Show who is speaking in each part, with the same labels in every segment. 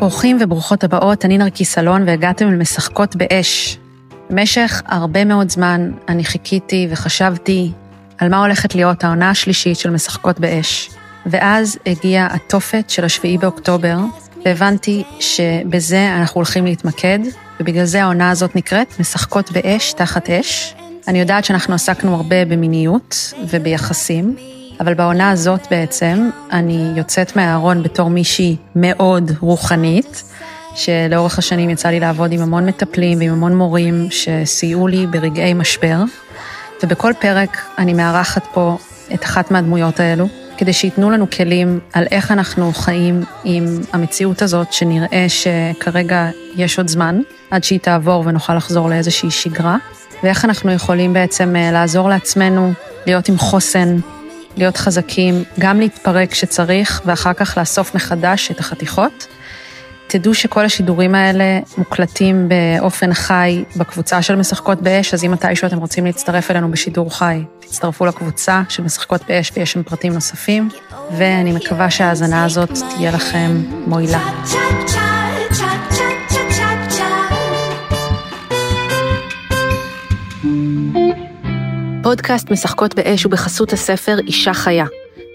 Speaker 1: ברוכים וברוכות הבאות, אני נרקיס אלון והגעתם אל משחקות באש. במשך הרבה מאוד זמן אני חיכיתי וחשבתי על מה הולכת להיות העונה השלישית של משחקות באש. ואז הגיע התופת של השביעי באוקטובר, והבנתי שבזה אנחנו הולכים להתמקד, ובגלל זה העונה הזאת נקראת משחקות באש תחת אש. אני יודעת שאנחנו עסקנו הרבה במיניות וביחסים, אבל בעונה הזאת בעצם אני יוצאת מהארון בתור מישהי מאוד רוחנית, שלאורך השנים יצא לי לעבוד עם המון מטפלים ועם המון מורים שסייעו לי ברגעי משבר, ובכל פרק אני מארחת פה את אחת מהדמויות האלו, כדי שייתנו לנו כלים על איך אנחנו חיים עם המציאות הזאת, שנראה שכרגע יש עוד זמן, עד שהיא תעבור ונוכל לחזור לאיזושהי שגרה, ואיך אנחנו יכולים בעצם אה, לעזור לעצמנו להיות עם חוסן, להיות חזקים, גם להתפרק כשצריך, ואחר כך לאסוף מחדש את החתיכות. תדעו שכל השידורים האלה מוקלטים באופן חי בקבוצה של משחקות באש, אז אם מתישהו אתם רוצים להצטרף אלינו בשידור חי, תצטרפו לקבוצה של משחקות באש ויש שם פרטים נוספים, ואני מקווה שההאזנה הזאת תהיה לכם מועילה. פודקאסט משחקות באש הוא בחסות הספר אישה חיה.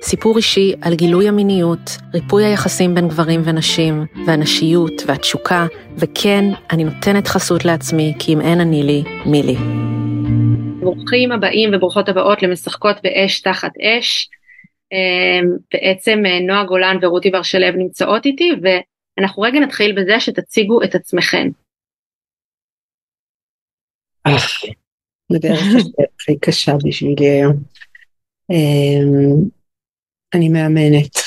Speaker 1: סיפור אישי על גילוי המיניות, ריפוי היחסים בין גברים ונשים, והנשיות והתשוקה, וכן, אני נותנת חסות לעצמי, כי אם אין אני לי, מי לי. ברוכים הבאים וברוכות הבאות למשחקות באש תחת אש. אמ, בעצם אה, נועה גולן ורותי בר שלו נמצאות איתי, ואנחנו רגע נתחיל בזה שתציגו את עצמכם.
Speaker 2: הכי קשה בשבילי היום. אמ, אני מאמנת.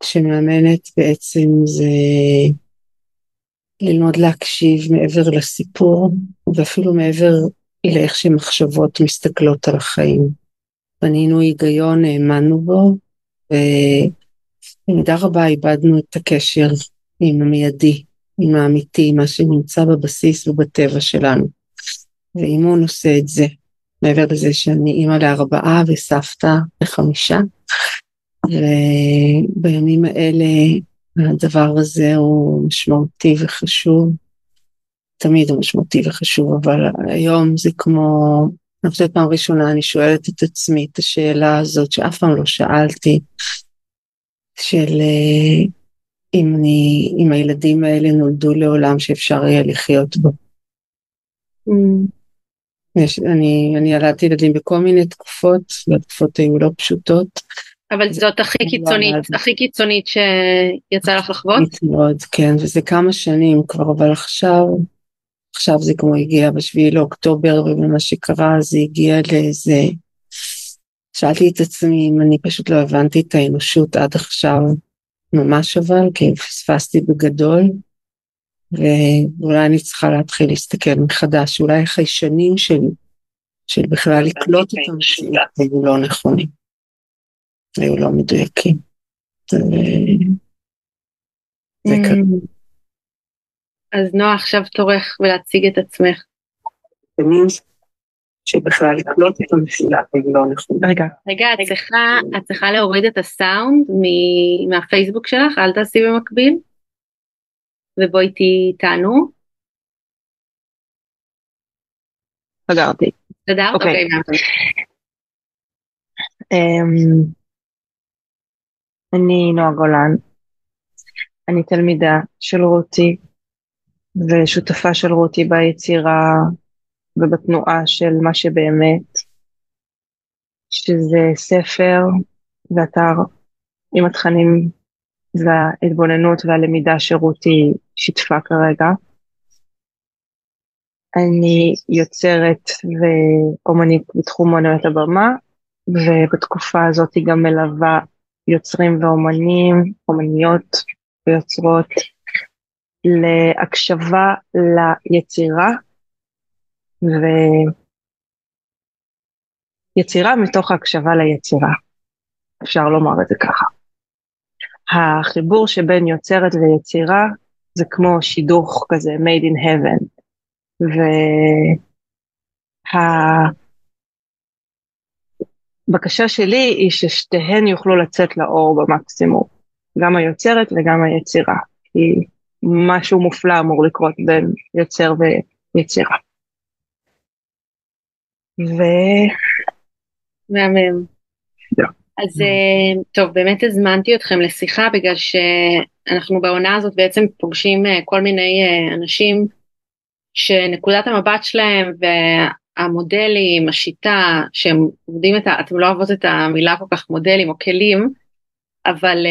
Speaker 2: כשמאמנת בעצם זה ללמוד להקשיב מעבר לסיפור ואפילו מעבר לאיך שמחשבות מסתכלות על החיים. בנינו היגיון, האמנו בו, ובמידה רבה איבדנו את הקשר עם המיידי, עם האמיתי, מה שנמצא בבסיס ובטבע שלנו. ואימון עושה את זה, מעבר לזה שאני אימא לארבעה וסבתא לחמישה. ובימים האלה הדבר הזה הוא משמעותי וחשוב. תמיד הוא משמעותי וחשוב, אבל היום זה כמו, אני חושבת פעם ראשונה אני שואלת את עצמי את השאלה הזאת שאף פעם לא שאלתי, של אם, אני, אם הילדים האלה נולדו לעולם שאפשר יהיה לחיות בו. Mm. יש, אני, אני ילדתי ילדים בכל מיני תקופות, והתקופות היו לא פשוטות.
Speaker 1: אבל זאת הכי קיצונית, הכי קיצונית שיצא לך לחוות?
Speaker 2: מאוד, כן, וזה כמה שנים כבר, אבל עכשיו, עכשיו זה כמו הגיע בשביעי לאוקטובר, ובמה שקרה זה הגיע לאיזה... שאלתי את עצמי אם אני פשוט לא הבנתי את האנושות עד עכשיו, ממש אבל, כי פספסתי בגדול. ואולי אני צריכה להתחיל להסתכל מחדש, אולי החיישנים שלי, של בכלל לקלוט את המציאות, היו לא נכונים, היו לא מדויקים. זה
Speaker 1: כזה. אז נועה, עכשיו תורך ולהציג את עצמך.
Speaker 2: שבכלל לקלוט את המסילה, היו לא נכונים.
Speaker 1: רגע. רגע, את צריכה להוריד את הסאונד מהפייסבוק שלך, אל תעשי במקביל. ובואי תענו.
Speaker 3: סגרתי.
Speaker 1: סגרת? אוקיי.
Speaker 3: אמ, אני נועה גולן, אני תלמידה של רותי ושותפה של רותי ביצירה ובתנועה של מה שבאמת, שזה ספר ואתר עם התכנים וההתבוננות והלמידה שרותי שיתפה כרגע. אני יוצרת ואומנית בתחום אומנויות הבמה, ובתקופה הזאת היא גם מלווה יוצרים ואומנים, אומניות ויוצרות להקשבה ליצירה, ויצירה מתוך הקשבה ליצירה, אפשר לומר את זה ככה. החיבור שבין יוצרת ויצירה זה כמו שידוך כזה made in heaven. והבקשה שלי היא ששתיהן יוכלו לצאת לאור במקסימום, גם היוצרת וגם היצירה. כי משהו מופלא אמור לקרות בין יוצר ויצירה. ו...
Speaker 4: מהמם. אז אה, טוב, באמת הזמנתי אתכם לשיחה בגלל שאנחנו בעונה הזאת בעצם פוגשים אה, כל מיני אה, אנשים שנקודת המבט שלהם והמודלים, השיטה, שהם עובדים את ה... אתם לא אוהבות את המילה כל כך מודלים או כלים, אבל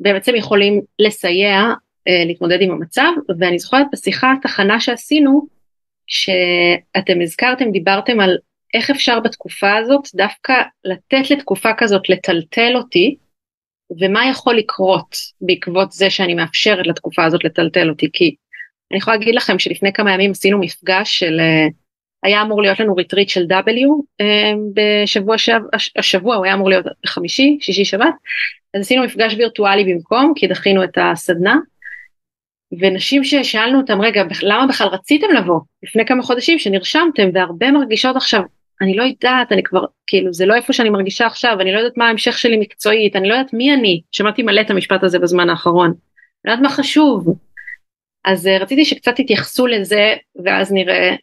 Speaker 4: בעצם יכולים לסייע להתמודד עם המצב, ואני זוכרת בשיחה התחנה שעשינו, שאתם הזכרתם, דיברתם על איך אפשר בתקופה הזאת דווקא לתת לתקופה כזאת לטלטל אותי, ומה יכול לקרות בעקבות זה שאני מאפשרת לתקופה הזאת לטלטל אותי, כי אני יכולה להגיד לכם שלפני כמה ימים עשינו מפגש של, אה, היה אמור להיות לנו ריטריט של W אה, בשבוע, שב, השבוע הוא היה אמור להיות בחמישי, שישי שבת, אז עשינו מפגש וירטואלי במקום, כי דחינו את הסדנה, ונשים ששאלנו אותם רגע למה בכלל רציתם לבוא? לפני כמה חודשים שנרשמתם והרבה מרגישות עכשיו אני לא יודעת, אני כבר, כאילו, זה לא איפה שאני מרגישה עכשיו, אני לא יודעת מה ההמשך שלי מקצועית, אני לא יודעת מי אני, שמעתי מלא את המשפט הזה בזמן האחרון, אני לא יודעת מה חשוב. אז uh, רציתי שקצת תתייחסו לזה, ואז נראה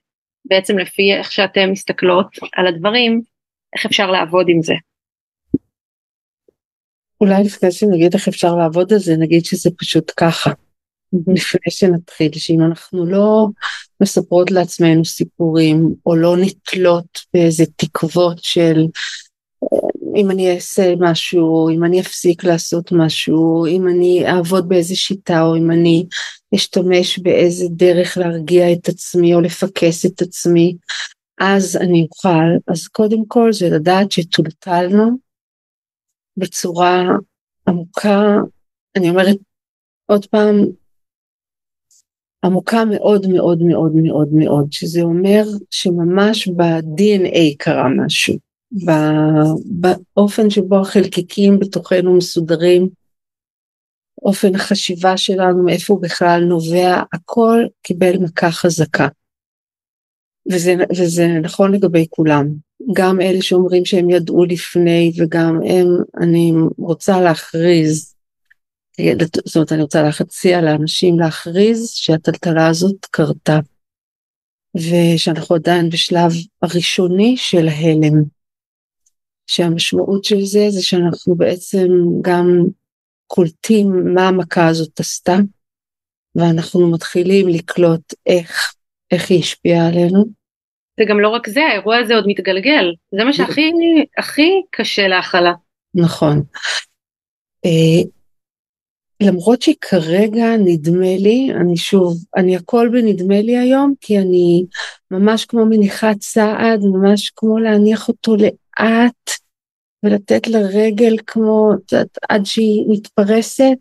Speaker 4: בעצם לפי איך שאתם מסתכלות על הדברים, איך אפשר לעבוד עם זה.
Speaker 2: אולי לפני שנגיד איך אפשר לעבוד על זה, נגיד שזה פשוט ככה. לפני שנתחיל, שאם אנחנו לא מספרות לעצמנו סיפורים, או לא נתלות באיזה תקוות של אה, אם אני אעשה משהו, אם אני אפסיק לעשות משהו, אם אני אעבוד באיזה שיטה, או אם אני אשתמש באיזה דרך להרגיע את עצמי, או לפקס את עצמי, אז אני אוכל. אז קודם כל זה לדעת שטולטלנו בצורה עמוקה, אני אומרת עוד פעם, עמוקה מאוד מאוד מאוד מאוד מאוד, שזה אומר שממש ב-DNA קרה משהו, באופן שבו החלקיקים בתוכנו מסודרים, אופן החשיבה שלנו, מאיפה הוא בכלל נובע, הכל קיבל מכה חזקה. וזה, וזה נכון לגבי כולם, גם אלה שאומרים שהם ידעו לפני וגם הם, אני רוצה להכריז זאת אומרת אני רוצה להציע לאנשים להכריז שהטלטלה הזאת קרתה ושאנחנו עדיין בשלב הראשוני של ההלם שהמשמעות של זה זה שאנחנו בעצם גם קולטים מה המכה הזאת עשתה ואנחנו מתחילים לקלוט איך, איך היא השפיעה עלינו.
Speaker 4: זה גם לא רק זה, האירוע הזה עוד מתגלגל, זה מה שהכי הכי קשה להכלה.
Speaker 2: נכון. למרות שכרגע נדמה לי, אני שוב, אני הכל בנדמה לי היום, כי אני ממש כמו מניחה צעד, ממש כמו להניח אותו לאט, ולתת לרגל כמו, עד שהיא מתפרסת,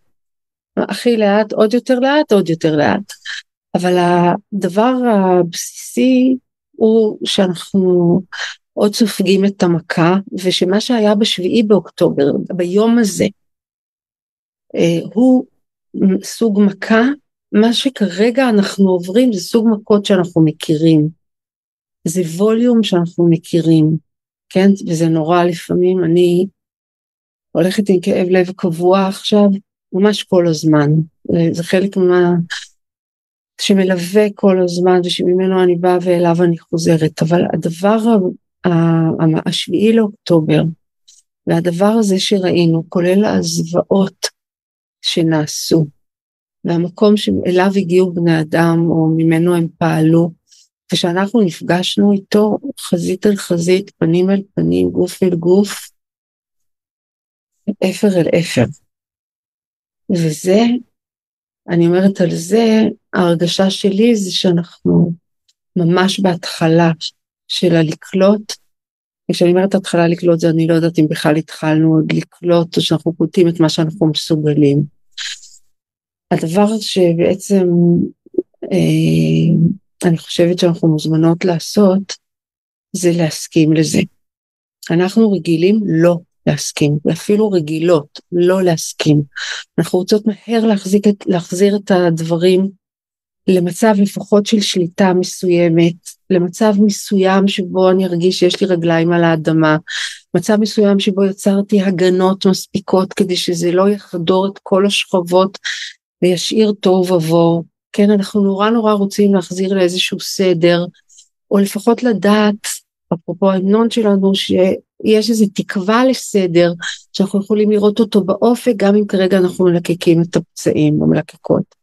Speaker 2: הכי לאט, עוד יותר לאט, עוד יותר לאט. אבל הדבר הבסיסי הוא שאנחנו עוד סופגים את המכה, ושמה שהיה בשביעי באוקטובר, ביום הזה, הוא סוג מכה, מה שכרגע אנחנו עוברים זה סוג מכות שאנחנו מכירים. זה ווליום שאנחנו מכירים, כן? וזה נורא לפעמים, אני הולכת עם כאב לב קבוע עכשיו, ממש כל הזמן. זה חלק מה... שמלווה כל הזמן ושממנו אני באה ואליו אני חוזרת. אבל הדבר השביעי לאוקטובר, והדבר הזה שראינו, כולל הזוועות שנעשו, והמקום שאליו הגיעו בני אדם או ממנו הם פעלו, ושאנחנו נפגשנו איתו חזית אל חזית, פנים אל פנים, גוף אל גוף, אפר אל אפר. וזה, אני אומרת על זה, ההרגשה שלי זה שאנחנו ממש בהתחלה של הלקלוט כשאני אומרת התחלה לקלוט זה אני לא יודעת אם בכלל התחלנו עוד לקלוט או שאנחנו קולטים את מה שאנחנו מסוגלים. הדבר שבעצם אה, אני חושבת שאנחנו מוזמנות לעשות זה להסכים לזה. אנחנו רגילים לא להסכים, ואפילו רגילות לא להסכים. אנחנו רוצות מהר להחזיק את, להחזיר את הדברים למצב לפחות של שליטה מסוימת, למצב מסוים שבו אני ארגיש שיש לי רגליים על האדמה, מצב מסוים שבו יצרתי הגנות מספיקות כדי שזה לא יחדור את כל השכבות וישאיר תוהו ובוהו. כן, אנחנו נורא נורא רוצים להחזיר לאיזשהו סדר, או לפחות לדעת, אפרופו ההמנון שלנו, שיש איזו תקווה לסדר, שאנחנו יכולים לראות אותו באופק, גם אם כרגע אנחנו מלקקים את הפצעים או מלקקות.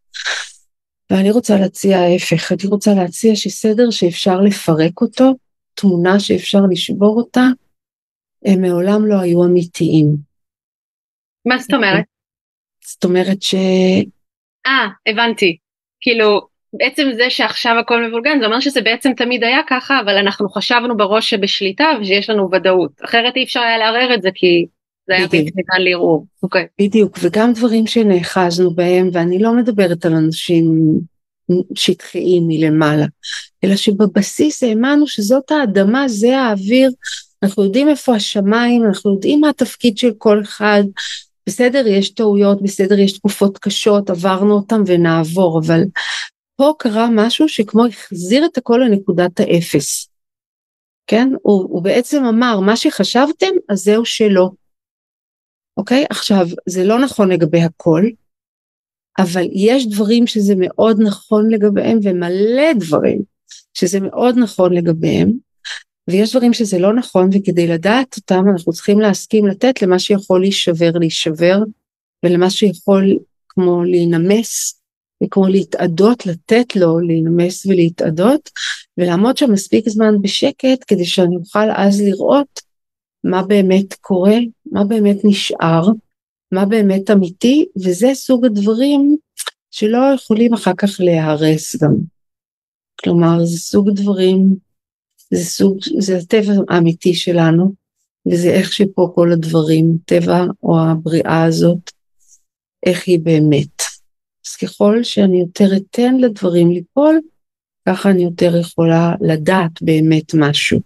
Speaker 2: ואני רוצה להציע ההפך, אני רוצה להציע שסדר שאפשר לפרק אותו, תמונה שאפשר לשבור אותה, הם מעולם לא היו אמיתיים.
Speaker 4: מה זאת אומרת?
Speaker 2: זאת אומרת ש...
Speaker 4: אה, הבנתי. כאילו, בעצם זה שעכשיו הכל מבולגן, זה אומר שזה בעצם תמיד היה ככה, אבל אנחנו חשבנו בראש שבשליטה ושיש לנו ודאות. אחרת אי אפשר היה לערער את זה כי זה היה בלתי ניתן לערעור. אוקיי.
Speaker 2: בדיוק, וגם דברים שנאחזנו בהם, ואני לא מדברת על אנשים שטחיים מלמעלה, אלא שבבסיס האמנו שזאת האדמה, זה האוויר, אנחנו יודעים איפה השמיים, אנחנו יודעים מה התפקיד של כל אחד, בסדר, יש טעויות, בסדר, יש תקופות קשות, עברנו אותן ונעבור, אבל פה קרה משהו שכמו החזיר את הכל לנקודת האפס. כן? הוא, הוא בעצם אמר, מה שחשבתם, אז זהו שלא. אוקיי? עכשיו, זה לא נכון לגבי הכל, אבל יש דברים שזה מאוד נכון לגביהם, ומלא דברים שזה מאוד נכון לגביהם, ויש דברים שזה לא נכון, וכדי לדעת אותם אנחנו צריכים להסכים לתת למה שיכול להישבר להישבר, ולמה שיכול כמו להינמס, וכמו להתאדות, לתת לו להינמס ולהתאדות, ולעמוד שם מספיק זמן בשקט כדי שאני אוכל אז לראות מה באמת קורה, מה באמת נשאר, מה באמת אמיתי, וזה סוג הדברים שלא יכולים אחר כך להיהרס גם. כלומר, זה סוג דברים זה סוג, זה הטבע האמיתי שלנו, וזה איך שפה כל הדברים, טבע או הבריאה הזאת, איך היא באמת. אז ככל שאני יותר אתן לדברים ליפול, ככה אני יותר יכולה לדעת באמת משהו.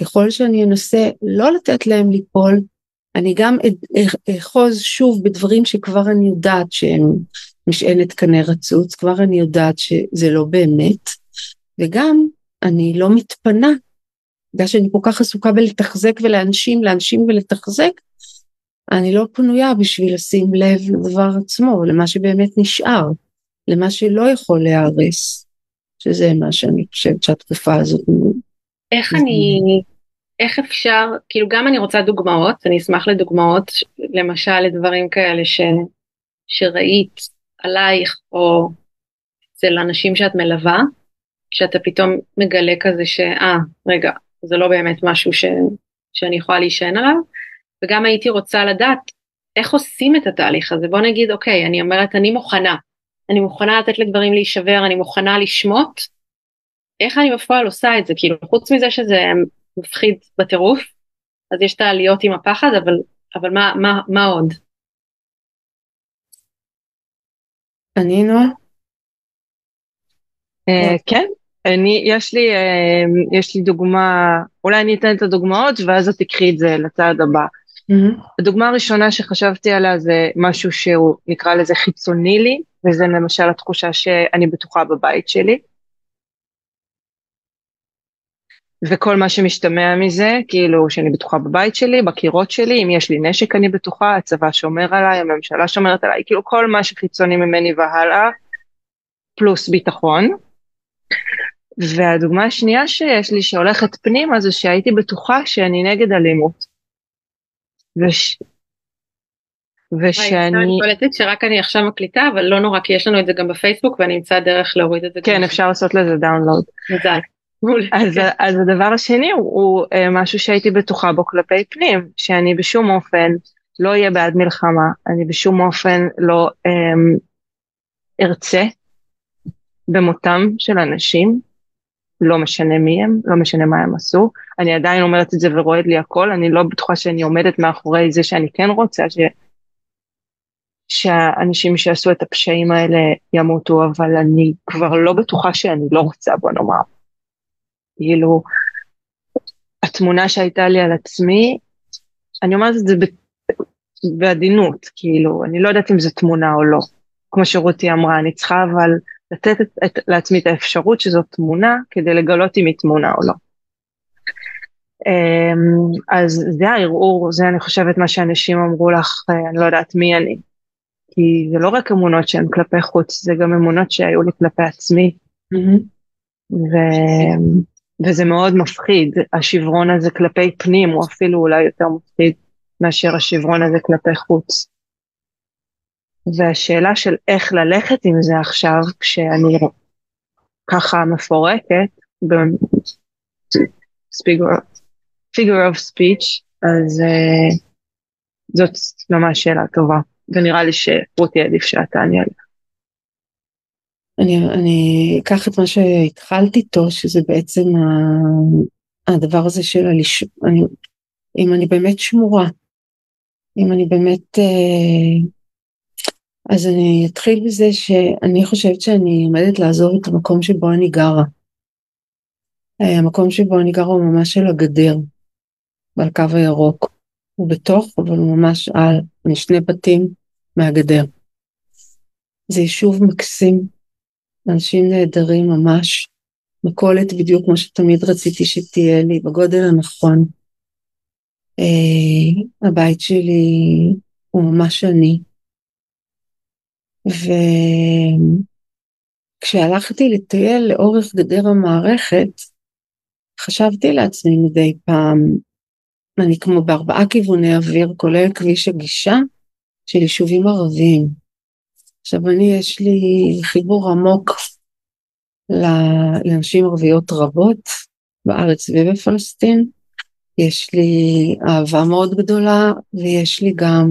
Speaker 2: ככל שאני אנסה לא לתת להם ליפול, אני גם אחוז שוב בדברים שכבר אני יודעת שהם משענת קנה רצוץ, כבר אני יודעת שזה לא באמת, וגם אני לא מתפנה, בגלל שאני כל כך עסוקה בלתחזק ולהנשים, להנשים ולתחזק, אני לא פנויה בשביל לשים לב לדבר עצמו, למה שבאמת נשאר, למה שלא יכול להיהרס, שזה מה שאני חושבת שהתקופה הזאת...
Speaker 4: איך אני, איך אפשר, כאילו גם אני רוצה דוגמאות, אני אשמח לדוגמאות, למשל לדברים כאלה ש, שראית עלייך או אצל אנשים שאת מלווה, שאתה פתאום מגלה כזה שאה, רגע, זה לא באמת משהו ש, שאני יכולה להישען עליו, וגם הייתי רוצה לדעת איך עושים את התהליך הזה. בוא נגיד, אוקיי, אני אומרת, אני מוכנה, אני מוכנה לתת לדברים להישבר, אני מוכנה לשמוט, איך אני בפועל עושה את זה? כאילו, חוץ מזה שזה מפחיד בטירוף, אז יש את העליות עם הפחד, אבל, אבל מה, מה, מה עוד?
Speaker 2: אני נועה?
Speaker 3: אה, כן, אני, יש לי, אה, יש לי דוגמה, אולי אני אתן את הדוגמאות ואז את תקחי את זה לצעד הבא. Mm-hmm. הדוגמה הראשונה שחשבתי עליה זה משהו שהוא נקרא לזה חיצוני לי, וזה למשל התחושה שאני בטוחה בבית שלי. וכל מה שמשתמע מזה, כאילו שאני בטוחה בבית שלי, בקירות שלי, אם יש לי נשק אני בטוחה, הצבא שומר עליי, הממשלה שומרת עליי, כאילו כל מה שחיצוני ממני והלאה, פלוס ביטחון. והדוגמה השנייה שיש לי שהולכת פנימה זה שהייתי בטוחה שאני נגד אלימות. וש...
Speaker 4: ושאני... אני קולטת שרק אני עכשיו מקליטה, אבל לא נורא, כי יש לנו את זה גם בפייסבוק ואני אמצא דרך להוריד את זה.
Speaker 3: כן, אפשר לעשות לזה דאונלוד.
Speaker 4: מזל.
Speaker 3: אז. אז הדבר השני הוא, הוא אה, משהו שהייתי בטוחה בו כלפי פנים, שאני בשום אופן לא אהיה בעד מלחמה, אני בשום אופן לא אמ, ארצה במותם של אנשים, לא משנה מי הם, לא משנה מה הם עשו, אני עדיין אומרת את זה ורועד לי הכל, אני לא בטוחה שאני עומדת מאחורי זה שאני כן רוצה ש... שהאנשים שעשו את הפשעים האלה ימותו, אבל אני כבר לא בטוחה שאני לא רוצה, בוא נאמר. כאילו, התמונה שהייתה לי על עצמי, אני אומרת את זה בעדינות, כאילו, אני לא יודעת אם זו תמונה או לא. כמו שרותי אמרה, אני צריכה אבל לתת את, את, לעצמי את האפשרות שזאת תמונה כדי לגלות אם היא תמונה או לא. Um, אז זה הערעור, זה אני חושבת מה שאנשים אמרו לך, אה, אני לא יודעת מי אני. כי זה לא רק אמונות שהן כלפי חוץ, זה גם אמונות שהיו לי כלפי עצמי. Mm-hmm. ו... וזה מאוד מפחיד, השברון הזה כלפי פנים הוא אפילו אולי יותר מפחיד מאשר השברון הזה כלפי חוץ. והשאלה של איך ללכת עם זה עכשיו, כשאני ככה מפורקת, figure of speech, אז uh, זאת ממש שאלה טובה, ונראה לי שרותי עדיף שאת תעני עליה.
Speaker 2: אני, אני אקח את מה שהתחלתי איתו, שזה בעצם הדבר הזה של הליש... אני, אם אני באמת שמורה, אם אני באמת... אה, אז אני אתחיל בזה שאני חושבת שאני עומדת לעזוב את המקום שבו אני גרה. אה, המקום שבו אני גרה הוא ממש על הגדר, ועל קו הירוק. הוא בתוך, אבל הוא ממש על, אני שני בתים מהגדר. זה יישוב מקסים, אנשים נהדרים ממש, מכולת בדיוק כמו שתמיד רציתי שתהיה לי, בגודל הנכון. Uh, הבית שלי הוא ממש אני. וכשהלכתי לטייל לאורך גדר המערכת, חשבתי לעצמי מדי פעם, אני כמו בארבעה כיווני אוויר, כולל כביש הגישה של יישובים ערביים. עכשיו אני, יש לי חיבור עמוק לנשים ערביות רבות בארץ ובפלסטין. יש לי אהבה מאוד גדולה ויש לי גם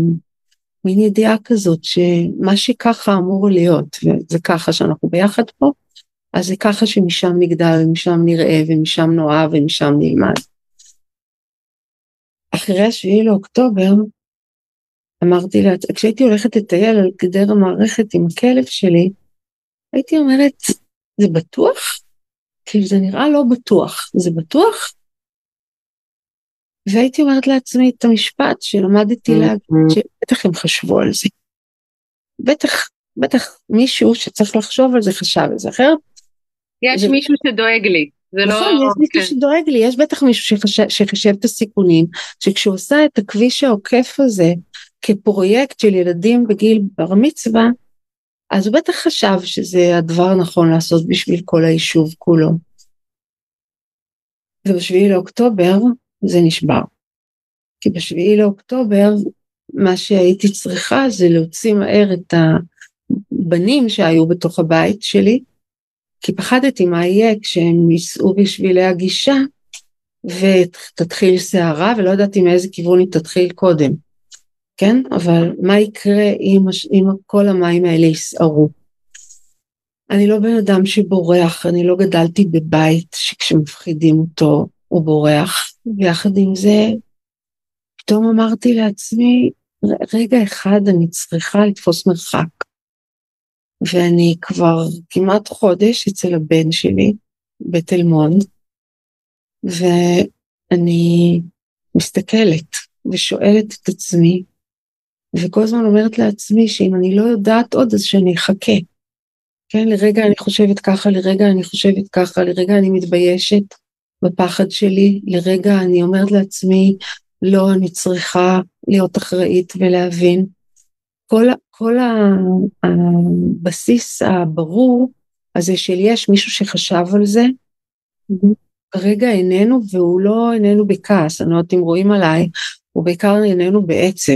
Speaker 2: מין ידיעה כזאת שמה שככה אמור להיות וזה ככה שאנחנו ביחד פה אז זה ככה שמשם נגדל ומשם נראה ומשם נאהב ומשם נלמד. אחרי השביעי לאוקטובר אמרתי לה, כשהייתי הולכת לטייל על גדר המערכת עם הכלב שלי, הייתי אומרת, זה בטוח? כאילו זה נראה לא בטוח, זה בטוח? והייתי אומרת לעצמי את המשפט שלמדתי להגיד, שבטח הם חשבו על זה. בטח, בטח מישהו שצריך לחשוב על זה חשב על זה, אחרת...
Speaker 4: יש זה... מישהו שדואג לי. זה לא...
Speaker 2: נכון, יש מישהו כן. שדואג לי, יש בטח מישהו שחשב, שחשב את הסיכונים, שכשהוא עושה את הכביש העוקף הזה, כפרויקט של ילדים בגיל בר מצווה, אז הוא בטח חשב שזה הדבר הנכון לעשות בשביל כל היישוב כולו. ובשביעי לאוקטובר זה נשבר. כי בשביעי לאוקטובר מה שהייתי צריכה זה להוציא מהר את הבנים שהיו בתוך הבית שלי, כי פחדתי מה יהיה כשהם ייסעו בשבילי הגישה ותתחיל סערה ולא ידעתי מאיזה כיוון היא תתחיל קודם. כן? אבל מה יקרה אם, אם כל המים האלה יסערו? אני לא בן אדם שבורח, אני לא גדלתי בבית שכשמפחידים אותו הוא בורח, ויחד עם זה פתאום אמרתי לעצמי, רגע אחד אני צריכה לתפוס מרחק. ואני כבר כמעט חודש אצל הבן שלי בתל מונד, ואני מסתכלת ושואלת את עצמי, וכל הזמן אומרת לעצמי שאם אני לא יודעת עוד אז שאני אחכה. כן, לרגע אני חושבת ככה, לרגע אני חושבת ככה, לרגע אני מתביישת בפחד שלי, לרגע אני אומרת לעצמי, לא, אני צריכה להיות אחראית ולהבין. כל, כל הבסיס הברור הזה של יש מישהו שחשב על זה, כרגע איננו, והוא לא איננו בכעס, אני לא יודעת אם רואים עליי, הוא בעיקר איננו בעצם.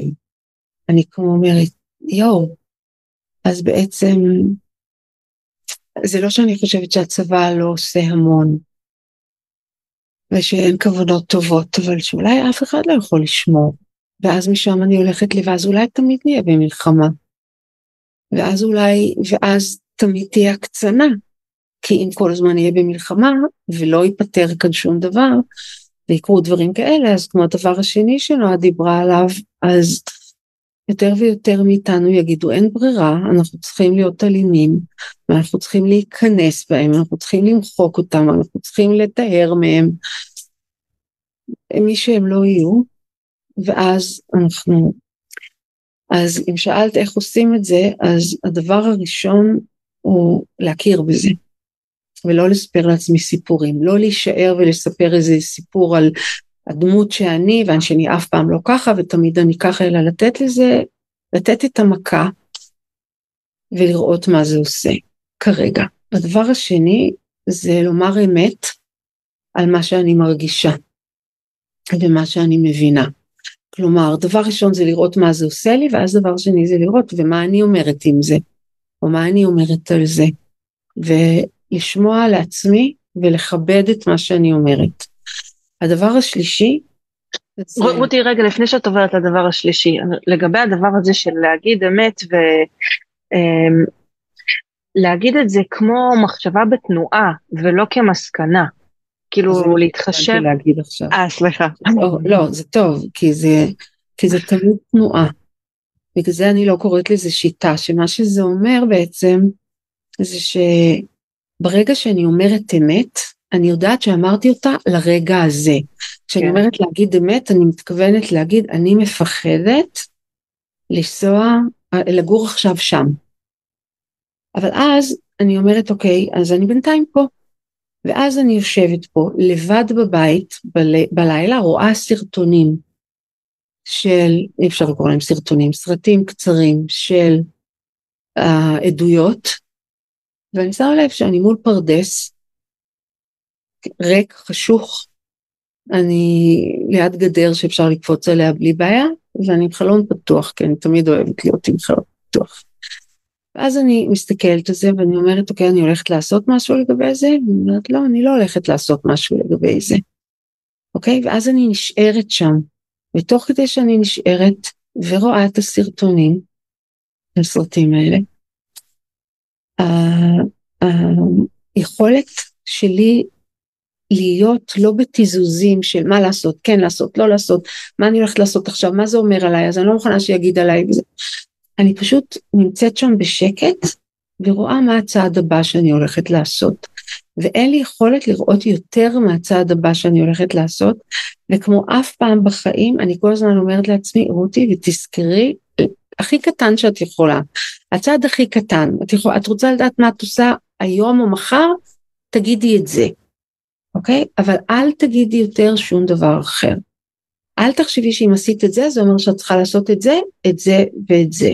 Speaker 2: אני כמו אומרת, יואו, אז בעצם זה לא שאני חושבת שהצבא לא עושה המון, ושאין כוונות טובות, אבל שאולי אף אחד לא יכול לשמור, ואז משם אני הולכת לי, ואז אולי תמיד נהיה במלחמה, ואז אולי, ואז תמיד תהיה הקצנה, כי אם כל הזמן נהיה במלחמה ולא ייפתר כאן שום דבר, ויקרו דברים כאלה, אז כמו הדבר השני שנועה דיברה עליו, אז יותר ויותר מאיתנו יגידו אין ברירה, אנחנו צריכים להיות אלימים, ואנחנו צריכים להיכנס בהם, אנחנו צריכים למחוק אותם, אנחנו צריכים לטהר מהם, מי שהם לא יהיו, ואז אנחנו, אז אם שאלת איך עושים את זה, אז הדבר הראשון הוא להכיר בזה. ולא לספר לעצמי סיפורים, לא להישאר ולספר איזה סיפור על הדמות שאני, שאני אף פעם לא ככה ותמיד אני ככה, אלא לתת לזה, לתת את המכה ולראות מה זה עושה כרגע. הדבר השני זה לומר אמת על מה שאני מרגישה ומה שאני מבינה. כלומר, דבר ראשון זה לראות מה זה עושה לי, ואז דבר שני זה לראות ומה אני אומרת עם זה, או מה אני אומרת על זה, ולשמוע לעצמי ולכבד את מה שאני אומרת. הדבר השלישי,
Speaker 3: זה... רותי רגע לפני שאת עוברת לדבר השלישי, לגבי הדבר הזה של להגיד אמת ולהגיד אמ, את זה כמו מחשבה בתנועה ולא כמסקנה. כאילו להתחשב.
Speaker 2: להגיד עכשיו.
Speaker 3: אה, סליחה.
Speaker 2: לא, לא, זה טוב, כי זה, כי זה תמיד תנועה. בגלל זה אני לא קוראת לזה שיטה, שמה שזה אומר בעצם, זה שברגע שאני אומרת אמת, אני יודעת שאמרתי אותה לרגע הזה. כשאני כן. אומרת להגיד אמת, אני מתכוונת להגיד, אני מפחדת לנסוע, לגור עכשיו שם. אבל אז אני אומרת, אוקיי, אז אני בינתיים פה. ואז אני יושבת פה לבד בבית בל... בלילה, רואה סרטונים של, אי אפשר לקרוא להם סרטונים, סרטים קצרים של העדויות, ואני שמה לב שאני מול פרדס, ריק, חשוך, אני ליד גדר שאפשר לקפוץ עליה בלי בעיה, ואני עם חלון פתוח, כי אני תמיד אוהבת להיות עם חלון פתוח. ואז אני מסתכלת על זה ואני אומרת, אוקיי, אני הולכת לעשות משהו לגבי זה? ואני אומרת, לא, אני לא הולכת לעשות משהו לגבי זה. אוקיי? ואז אני נשארת שם. ותוך כדי שאני נשארת ורואה את הסרטונים, הסרטים האלה, היכולת שלי להיות לא בתיזוזים של מה לעשות, כן לעשות, לא לעשות, מה אני הולכת לעשות עכשיו, מה זה אומר עליי, אז אני לא מוכנה שיגיד עליי. אני פשוט נמצאת שם בשקט ורואה מה הצעד הבא שאני הולכת לעשות. ואין לי יכולת לראות יותר מהצעד הבא שאני הולכת לעשות, וכמו אף פעם בחיים, אני כל הזמן אומרת לעצמי, רותי, ותזכרי, הכי קטן שאת יכולה, הצעד הכי קטן, את, יכול, את רוצה לדעת מה את עושה היום או מחר, תגידי את זה, אוקיי? אבל אל תגידי יותר שום דבר אחר. אל תחשבי שאם עשית את זה, זה אומר שאת צריכה לעשות את זה, את זה ואת זה.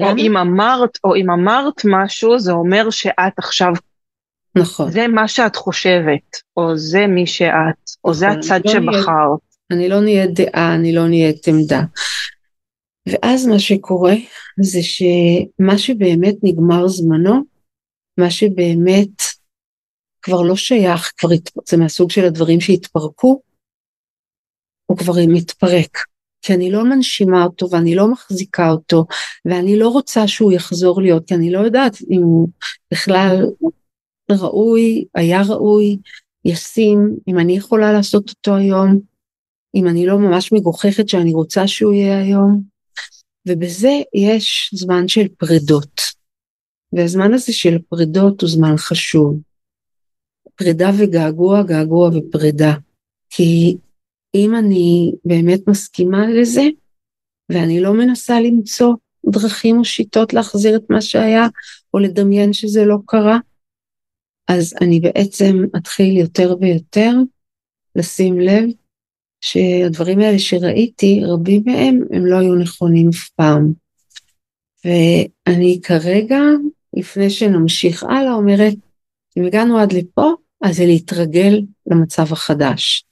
Speaker 3: או אם אמרת, או אם אמרת משהו, זה אומר שאת עכשיו...
Speaker 2: נכון.
Speaker 3: זה מה שאת חושבת, או זה מי שאת, או זה נכון, הצד לא שבחרת.
Speaker 2: אני לא נהיית דעה, אני לא נהיית עמדה. ואז מה שקורה זה שמה שבאמת נגמר זמנו, מה שבאמת כבר לא שייך, כבר זה מהסוג של הדברים שהתפרקו, הוא כבר מתפרק. כי אני לא מנשימה אותו ואני לא מחזיקה אותו ואני לא רוצה שהוא יחזור להיות כי אני לא יודעת אם הוא בכלל ראוי, היה ראוי, ישים, אם אני יכולה לעשות אותו היום, אם אני לא ממש מגוחכת שאני רוצה שהוא יהיה היום. ובזה יש זמן של פרידות. והזמן הזה של פרידות הוא זמן חשוב. פרידה וגעגוע, געגוע ופרידה. כי אם אני באמת מסכימה לזה, ואני לא מנסה למצוא דרכים או שיטות להחזיר את מה שהיה, או לדמיין שזה לא קרה, אז אני בעצם אתחיל יותר ויותר לשים לב שהדברים האלה שראיתי, רבים מהם, הם לא היו נכונים אף פעם. ואני כרגע, לפני שנמשיך הלאה, אומרת, אם הגענו עד לפה, אז זה להתרגל למצב החדש.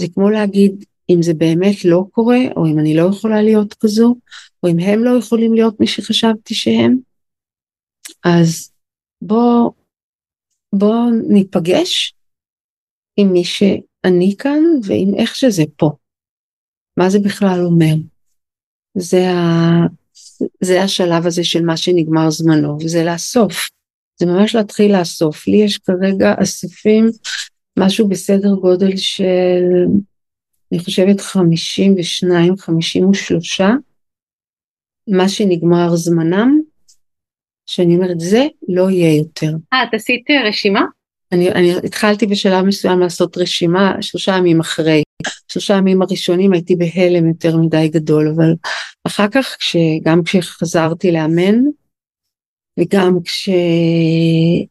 Speaker 2: זה כמו להגיד, אם זה באמת לא קורה, או אם אני לא יכולה להיות כזו, או אם הם לא יכולים להיות מי שחשבתי שהם, אז בוא, בוא ניפגש עם מי שאני כאן ועם איך שזה פה. מה זה בכלל אומר? זה, ה... זה השלב הזה של מה שנגמר זמנו, וזה לאסוף. זה ממש להתחיל לאסוף. לי יש כרגע אספים משהו בסדר גודל של, אני חושבת 52, 53, מה שנגמר זמנם, שאני אומרת, זה לא יהיה יותר.
Speaker 4: אה, את עשית אה, רשימה?
Speaker 2: אני, אני התחלתי בשלב מסוים לעשות רשימה שלושה ימים אחרי. שלושה ימים הראשונים הייתי בהלם יותר מדי גדול, אבל אחר כך, גם כשחזרתי לאמן, וגם כש...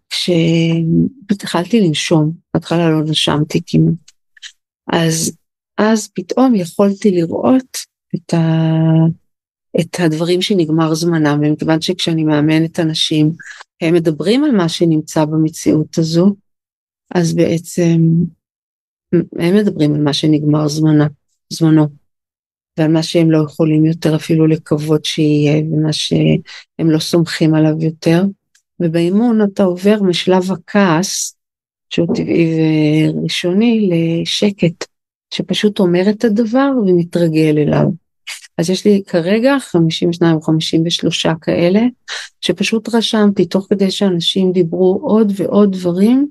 Speaker 2: כשהתחלתי לנשום, בהתחלה לא נשמתי כמעט, אז אז פתאום יכולתי לראות את, ה... את הדברים שנגמר זמנם, ומכיוון שכשאני מאמנת אנשים, הם מדברים על מה שנמצא במציאות הזו, אז בעצם הם מדברים על מה שנגמר זמנה, זמנו, ועל מה שהם לא יכולים יותר אפילו לקוות שיהיה, ומה שהם לא סומכים עליו יותר. ובאימון אתה עובר משלב הכעס, שהוא טבעי וראשוני, לשקט, שפשוט אומר את הדבר ומתרגל אליו. אז יש לי כרגע 52 או 53 כאלה, שפשוט רשמתי תוך כדי שאנשים דיברו עוד ועוד דברים,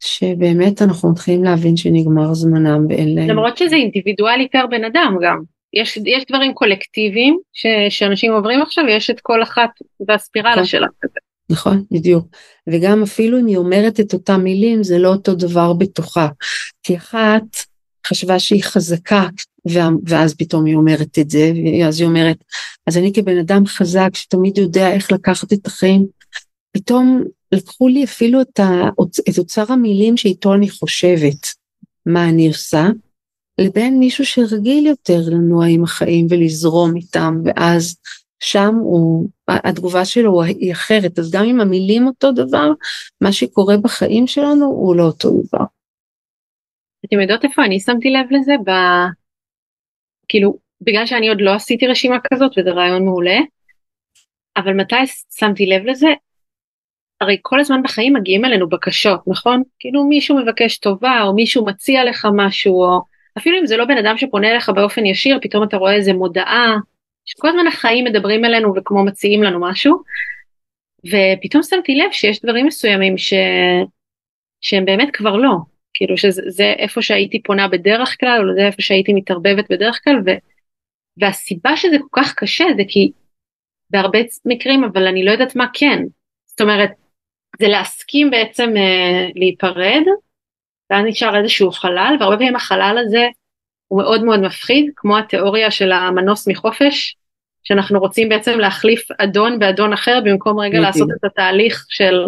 Speaker 2: שבאמת אנחנו מתחילים להבין שנגמר זמנם ואין להם.
Speaker 4: למרות שזה אינדיבידואלי פר בן אדם גם. יש, יש דברים קולקטיביים ש, שאנשים עוברים עכשיו ויש את כל אחת והספירלה נכון. שלה.
Speaker 2: נכון, בדיוק. וגם אפילו אם היא אומרת את אותם מילים זה לא אותו דבר בתוכה. כי אחת חשבה שהיא חזקה ואז פתאום היא אומרת את זה ואז היא אומרת אז אני כבן אדם חזק שתמיד יודע איך לקחת את החיים פתאום לקחו לי אפילו את, ה, את אוצר המילים שאיתו אני חושבת מה אני עושה, לבין מישהו שרגיל יותר לנוע עם החיים ולזרום איתם, ואז שם הוא, התגובה שלו היא אחרת, אז גם אם המילים אותו דבר, מה שקורה בחיים שלנו הוא לא אותו דבר.
Speaker 4: אתם יודעות איפה אני שמתי לב לזה? ב... כאילו, בגלל שאני עוד לא עשיתי רשימה כזאת וזה רעיון מעולה, אבל מתי שמתי לב לזה? הרי כל הזמן בחיים מגיעים אלינו בקשות, נכון? כאילו מישהו מבקש טובה, או מישהו מציע לך משהו, או אפילו אם זה לא בן אדם שפונה אליך באופן ישיר, פתאום אתה רואה איזה מודעה, שכל הזמן החיים מדברים אלינו וכמו מציעים לנו משהו, ופתאום שמתי לב שיש דברים מסוימים ש... שהם באמת כבר לא, כאילו שזה איפה שהייתי פונה בדרך כלל, או זה איפה שהייתי מתערבבת בדרך כלל, ו... והסיבה שזה כל כך קשה זה כי בהרבה מקרים, אבל אני לא יודעת מה כן. זאת אומרת, זה להסכים בעצם אה, להיפרד, ואז נשאר איזשהו חלל, והרבה פעמים החלל הזה הוא מאוד מאוד מפחיד, כמו התיאוריה של המנוס מחופש, שאנחנו רוצים בעצם להחליף אדון באדון אחר, במקום רגע לעשות את התהליך של,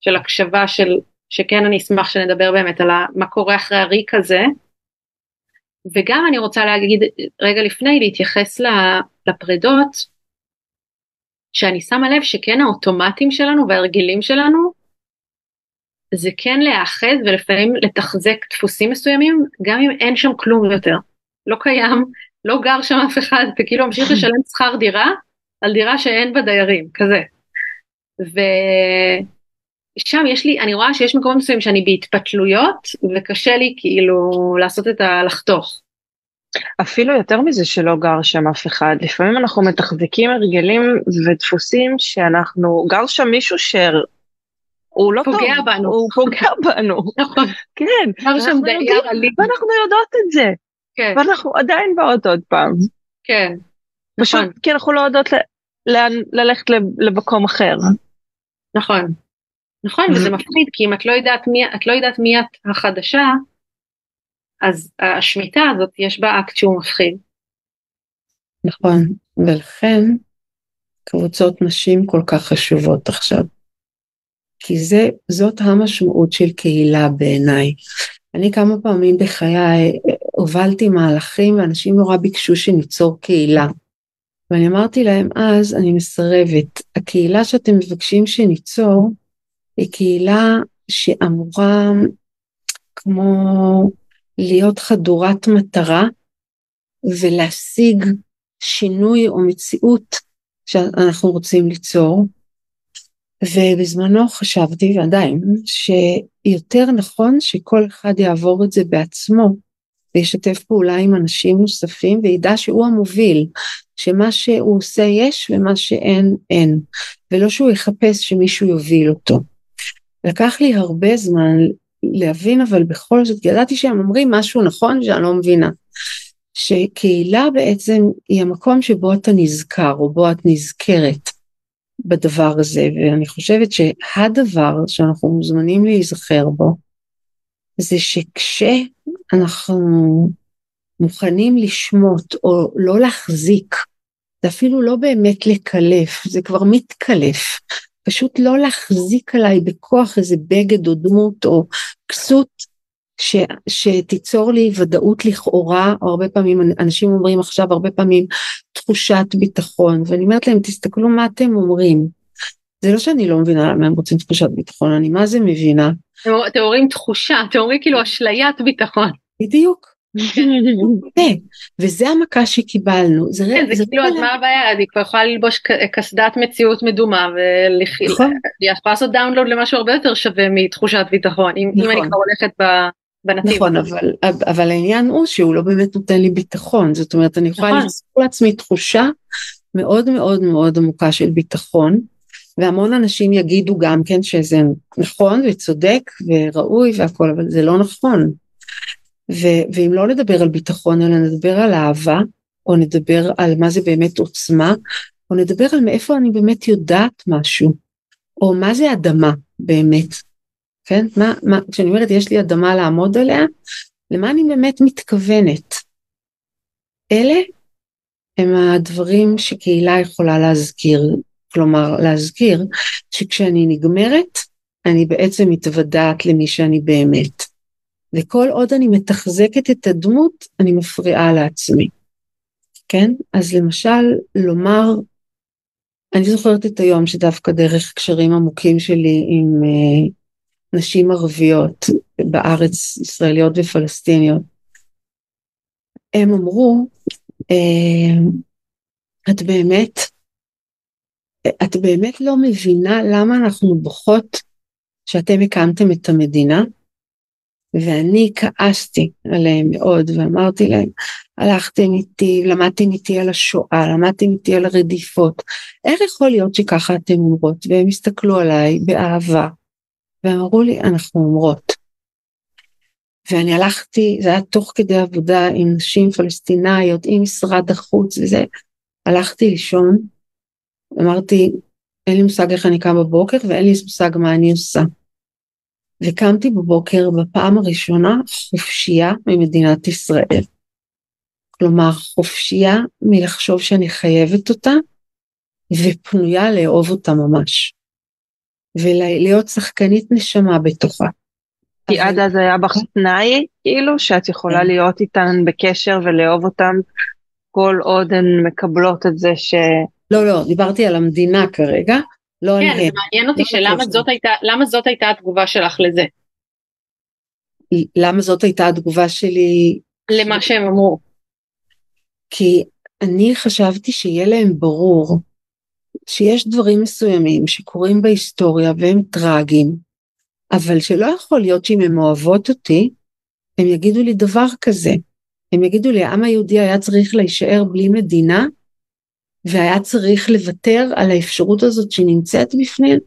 Speaker 4: של הקשבה של, שכן אני אשמח שנדבר באמת על מה קורה אחרי הריק הזה. וגם אני רוצה להגיד רגע לפני להתייחס לפרדות, שאני שמה לב שכן האוטומטים שלנו וההרגלים שלנו זה כן להיאחז ולפעמים לתחזק דפוסים מסוימים גם אם אין שם כלום יותר. לא קיים, לא גר שם אף אחד וכאילו ממשיך לשלם שכר דירה על דירה שאין בה דיירים, כזה. ושם יש לי, אני רואה שיש מקומות מסוימים שאני בהתפתלויות וקשה לי כאילו לעשות את הלחתוך.
Speaker 3: אפילו יותר מזה שלא גר שם אף אחד, לפעמים אנחנו מתחזקים הרגלים ודפוסים שאנחנו, גר שם מישהו שהוא לא
Speaker 4: פוגע
Speaker 3: טוב,
Speaker 4: בנו.
Speaker 3: הוא פוגע בנו,
Speaker 4: נכון,
Speaker 3: כן,
Speaker 4: דייר אלים,
Speaker 3: ואנחנו יודעות את זה,
Speaker 4: כן,
Speaker 3: ואנחנו עדיין באות עוד פעם,
Speaker 4: כן,
Speaker 3: פשוט
Speaker 4: נכון,
Speaker 3: כי אנחנו לא יודעות ל- לאן ללכת למקום אחר.
Speaker 4: נכון, נכון, וזה מפחיד כי אם את לא יודעת מי, את לא יודעת מי את החדשה, אז השמיטה הזאת יש בה אקט שהוא מפחיד.
Speaker 2: נכון, ולכן קבוצות נשים כל כך חשובות עכשיו. כי זה, זאת המשמעות של קהילה בעיניי. אני כמה פעמים בחיי הובלתי מהלכים ואנשים נורא ביקשו שניצור קהילה. ואני אמרתי להם אז, אני מסרבת, הקהילה שאתם מבקשים שניצור היא קהילה שאמורה כמו להיות חדורת מטרה ולהשיג שינוי או מציאות שאנחנו רוצים ליצור. ובזמנו חשבתי, ועדיין, שיותר נכון שכל אחד יעבור את זה בעצמו וישתף פעולה עם אנשים נוספים וידע שהוא המוביל, שמה שהוא עושה יש ומה שאין אין, ולא שהוא יחפש שמישהו יוביל אותו. לקח לי הרבה זמן להבין אבל בכל זאת, ידעתי שהם אומרים משהו נכון שאני לא מבינה. שקהילה בעצם היא המקום שבו אתה נזכר או בו את נזכרת בדבר הזה ואני חושבת שהדבר שאנחנו מוזמנים להיזכר בו זה שכשאנחנו מוכנים לשמוט או לא להחזיק זה אפילו לא באמת לקלף זה כבר מתקלף. פשוט לא להחזיק עליי בכוח איזה בגד או דמות או כסות ש, שתיצור לי ודאות לכאורה, או הרבה פעמים אנשים אומרים עכשיו הרבה פעמים תחושת ביטחון, ואני אומרת להם תסתכלו מה אתם אומרים. זה לא שאני לא מבינה למה הם רוצים תחושת ביטחון, אני מה זה מבינה.
Speaker 4: אתם אומרים תחושה, אתם אומרים כאילו אשליית ביטחון.
Speaker 2: בדיוק. וזה המכה שקיבלנו.
Speaker 4: זה, כן, זה, כאילו, אז מה הבעיה? אני כבר יכולה ללבוש קסדת מציאות מדומה ולהתחיל נכון. לעשות דאונלוד למשהו הרבה יותר שווה מתחושת ביטחון, אם, נכון. אם אני כבר הולכת ב... בנתיב.
Speaker 2: נכון, אבל, אבל העניין הוא שהוא לא באמת נותן לי ביטחון, זאת אומרת אני יכולה נכון. ליצור לעצמי תחושה מאוד מאוד מאוד עמוקה של ביטחון, והמון אנשים יגידו גם כן שזה נכון וצודק וראוי והכל, אבל זה לא נכון. ו- ואם לא נדבר על ביטחון אלא נדבר על אהבה, או נדבר על מה זה באמת עוצמה, או נדבר על מאיפה אני באמת יודעת משהו, או מה זה אדמה באמת, כן? מה, מה, כשאני אומרת יש לי אדמה לעמוד עליה, למה אני באמת מתכוונת? אלה הם הדברים שקהילה יכולה להזכיר, כלומר להזכיר שכשאני נגמרת, אני בעצם מתוודעת למי שאני באמת. וכל עוד אני מתחזקת את הדמות, אני מפריעה לעצמי. כן? אז למשל, לומר, אני זוכרת את היום שדווקא דרך קשרים עמוקים שלי עם uh, נשים ערביות בארץ, ישראליות ופלסטיניות, הם אמרו, uh, את באמת, את באמת לא מבינה למה אנחנו בוכות שאתם הקמתם את המדינה? ואני כעסתי עליהם מאוד ואמרתי להם, הלכתם איתי, למדתם איתי על השואה, למדתם איתי על הרדיפות, איך יכול להיות שככה אתם אומרות? והם הסתכלו עליי באהבה, והם אמרו לי, אנחנו אומרות. ואני הלכתי, זה היה תוך כדי עבודה עם נשים פלסטינאיות, עם משרד החוץ וזה, הלכתי לישון, אמרתי, אין לי מושג איך אני קם בבוקר ואין לי מושג מה אני עושה. וקמתי בבוקר בפעם הראשונה חופשייה ממדינת ישראל. כלומר, חופשייה מלחשוב שאני חייבת אותה, ופנויה לאהוב אותה ממש. ולהיות שחקנית נשמה בתוכה.
Speaker 3: כי עד אז היה בך תנאי, כאילו, שאת יכולה כן. להיות איתן בקשר ולאהוב אותן כל עוד הן מקבלות את זה ש...
Speaker 2: לא, לא, דיברתי על המדינה כרגע, לא
Speaker 4: כן, זה מעניין אותי לא שלמה זאת הייתה, למה זאת הייתה התגובה שלך לזה?
Speaker 2: למה זאת הייתה התגובה שלי?
Speaker 4: למה שהם אמרו.
Speaker 2: כי אני חשבתי שיהיה להם ברור שיש דברים מסוימים שקורים בהיסטוריה והם טרגיים, אבל שלא יכול להיות שאם הן אוהבות אותי, הם יגידו לי דבר כזה. הם יגידו לי, העם היהודי היה צריך להישאר בלי מדינה, והיה צריך לוותר על האפשרות הזאת שנמצאת בפנים,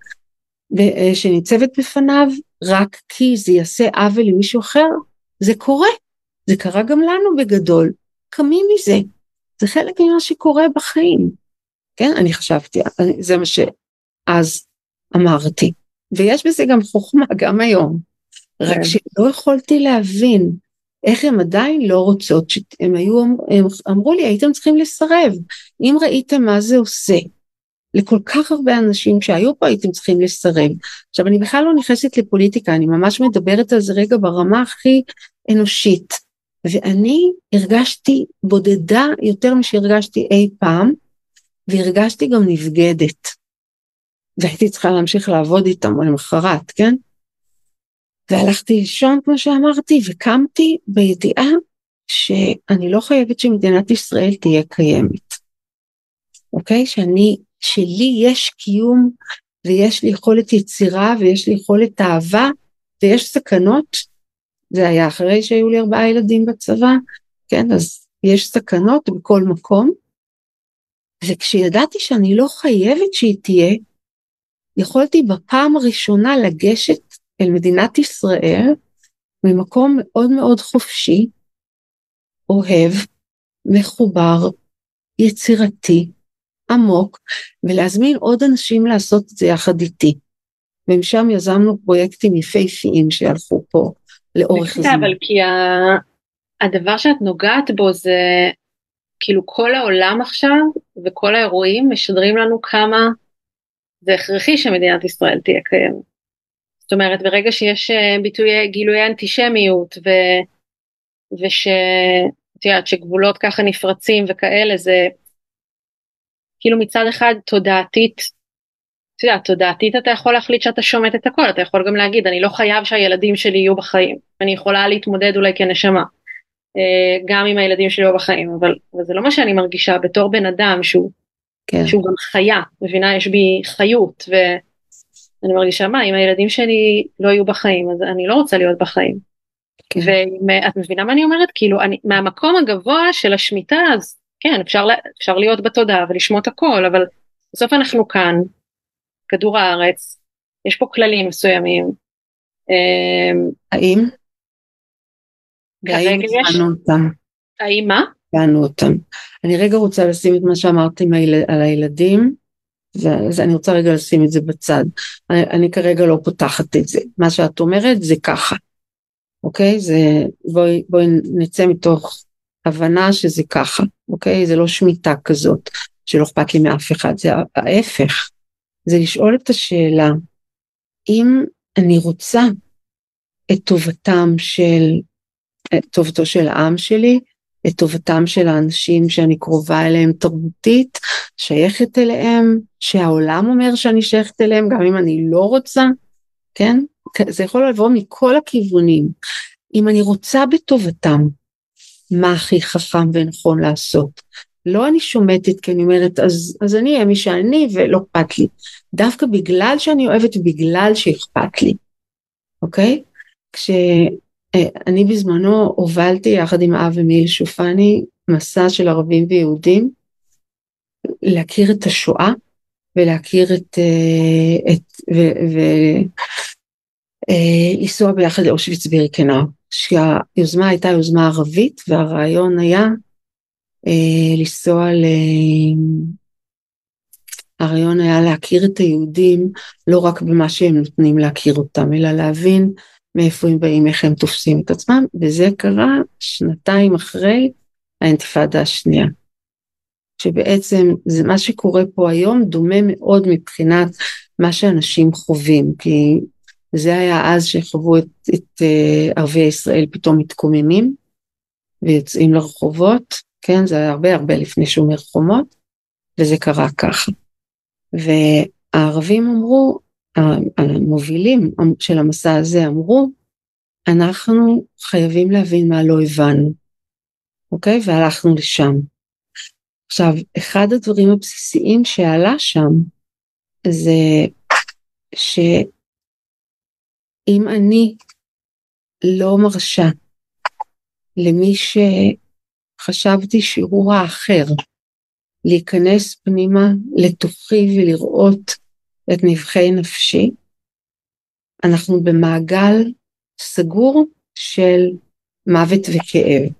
Speaker 2: אה, שניצבת בפניו, רק כי זה יעשה עוול למישהו אחר, זה קורה. זה קרה גם לנו בגדול. קמים מזה. זה חלק ממה שקורה בחיים. כן, אני חשבתי, זה מה שאז אמרתי. ויש בזה גם חוכמה, גם היום. רק כן. שלא יכולתי להבין איך הן עדיין לא רוצות, הם היו, הם אמרו לי הייתם צריכים לסרב, אם ראיתם מה זה עושה לכל כך הרבה אנשים שהיו פה הייתם צריכים לסרב. עכשיו אני בכלל לא נכנסת לפוליטיקה, אני ממש מדברת על זה רגע ברמה הכי אנושית, ואני הרגשתי בודדה יותר משהרגשתי אי פעם, והרגשתי גם נבגדת. והייתי צריכה להמשיך לעבוד איתם למחרת, כן? והלכתי לישון כמו שאמרתי וקמתי בידיעה שאני לא חייבת שמדינת ישראל תהיה קיימת. אוקיי? שאני, שלי יש קיום ויש לי יכולת יצירה ויש לי יכולת אהבה ויש סכנות. זה היה אחרי שהיו לי ארבעה ילדים בצבא, כן? אז יש סכנות בכל מקום. וכשידעתי שאני לא חייבת שהיא תהיה, יכולתי בפעם הראשונה לגשת אל מדינת ישראל ממקום מאוד מאוד חופשי, אוהב, מחובר, יצירתי, עמוק, ולהזמין עוד אנשים לעשות את זה יחד איתי. ומשם יזמנו פרויקטים יפהפיים שהלכו פה לאורך
Speaker 4: זמן. אבל כי הדבר שאת נוגעת בו זה כאילו כל העולם עכשיו וכל האירועים משדרים לנו כמה זה הכרחי שמדינת ישראל תהיה קיימת. זאת אומרת, ברגע שיש אה, ביטויי גילויי אנטישמיות ו... וש... את יודעת, שגבולות ככה נפרצים וכאלה, זה כאילו מצד אחד תודעתית, את יודעת, תודעתית אתה יכול להחליט שאתה שומט את הכל, אתה יכול גם להגיד, אני לא חייב שהילדים שלי יהיו בחיים, אני יכולה להתמודד אולי כנשמה, אה, גם אם הילדים שלי יהיו בחיים, אבל, אבל זה לא מה שאני מרגישה בתור בן אדם שהוא, כן. שהוא גם חיה, מבינה, יש בי חיות, ואני מרגישה, מה, אם הילדים שלי לא יהיו בחיים, אז אני לא רוצה להיות בחיים. כן. ואת מבינה מה אני אומרת? כאילו, אני, מהמקום הגבוה של השמיטה, אז כן, אפשר, אפשר להיות בתודעה ולשמוט הכל, אבל בסוף אנחנו כאן, כדור הארץ, יש פה כללים מסוימים.
Speaker 2: אמ, האם?
Speaker 4: האם הצבענו אותם? האם מה?
Speaker 2: הצבענו אותם. אני רגע רוצה לשים את מה שאמרתי על הילדים, ואני רוצה רגע לשים את זה בצד. אני, אני כרגע לא פותחת את זה. מה שאת אומרת זה ככה. אוקיי? זה, בואי, בואי נצא מתוך הבנה שזה ככה, אוקיי? זה לא שמיטה כזאת שלא אכפת לי מאף אחד, זה ההפך. זה לשאול את השאלה, אם אני רוצה את טובתם של, את טובתו של העם שלי, את טובתם של האנשים שאני קרובה אליהם תרבותית, שייכת אליהם, שהעולם אומר שאני שייכת אליהם, גם אם אני לא רוצה, כן? זה יכול לבוא מכל הכיוונים. אם אני רוצה בטובתם, מה הכי חכם ונכון לעשות? לא אני שומטת כי אני אומרת אז, אז אני אהיה מי שאני ולא אכפת לי. דווקא בגלל שאני אוהבת ובגלל שאכפת לי, אוקיי? כשאני אה, בזמנו הובלתי יחד עם אב ומיל שופני מסע של ערבים ויהודים להכיר את השואה ולהכיר את, אה, את ו, ו, אה, לנסוע ביחד לאושוויץ בירקנאו, שהיוזמה הייתה יוזמה ערבית והרעיון היה לנסוע ל... הרעיון היה להכיר את היהודים לא רק במה שהם נותנים להכיר אותם, אלא להבין מאיפה הם באים, איך הם תופסים את עצמם, וזה קרה שנתיים אחרי האינתיפאדה השנייה. שבעצם זה מה שקורה פה היום דומה מאוד מבחינת מה שאנשים חווים, כי זה היה אז שחוו את, את uh, ערביי ישראל פתאום מתקוממים ויוצאים לרחובות, כן, זה היה הרבה הרבה לפני שומר חומות, וזה קרה ככה. והערבים אמרו, המובילים של המסע הזה אמרו, אנחנו חייבים להבין מה לא הבנו, אוקיי? והלכנו לשם. עכשיו, אחד הדברים הבסיסיים שעלה שם זה ש... אם אני לא מרשה למי שחשבתי שהוא האחר להיכנס פנימה לתוכי ולראות את נבחי נפשי, אנחנו במעגל סגור של מוות וכאב.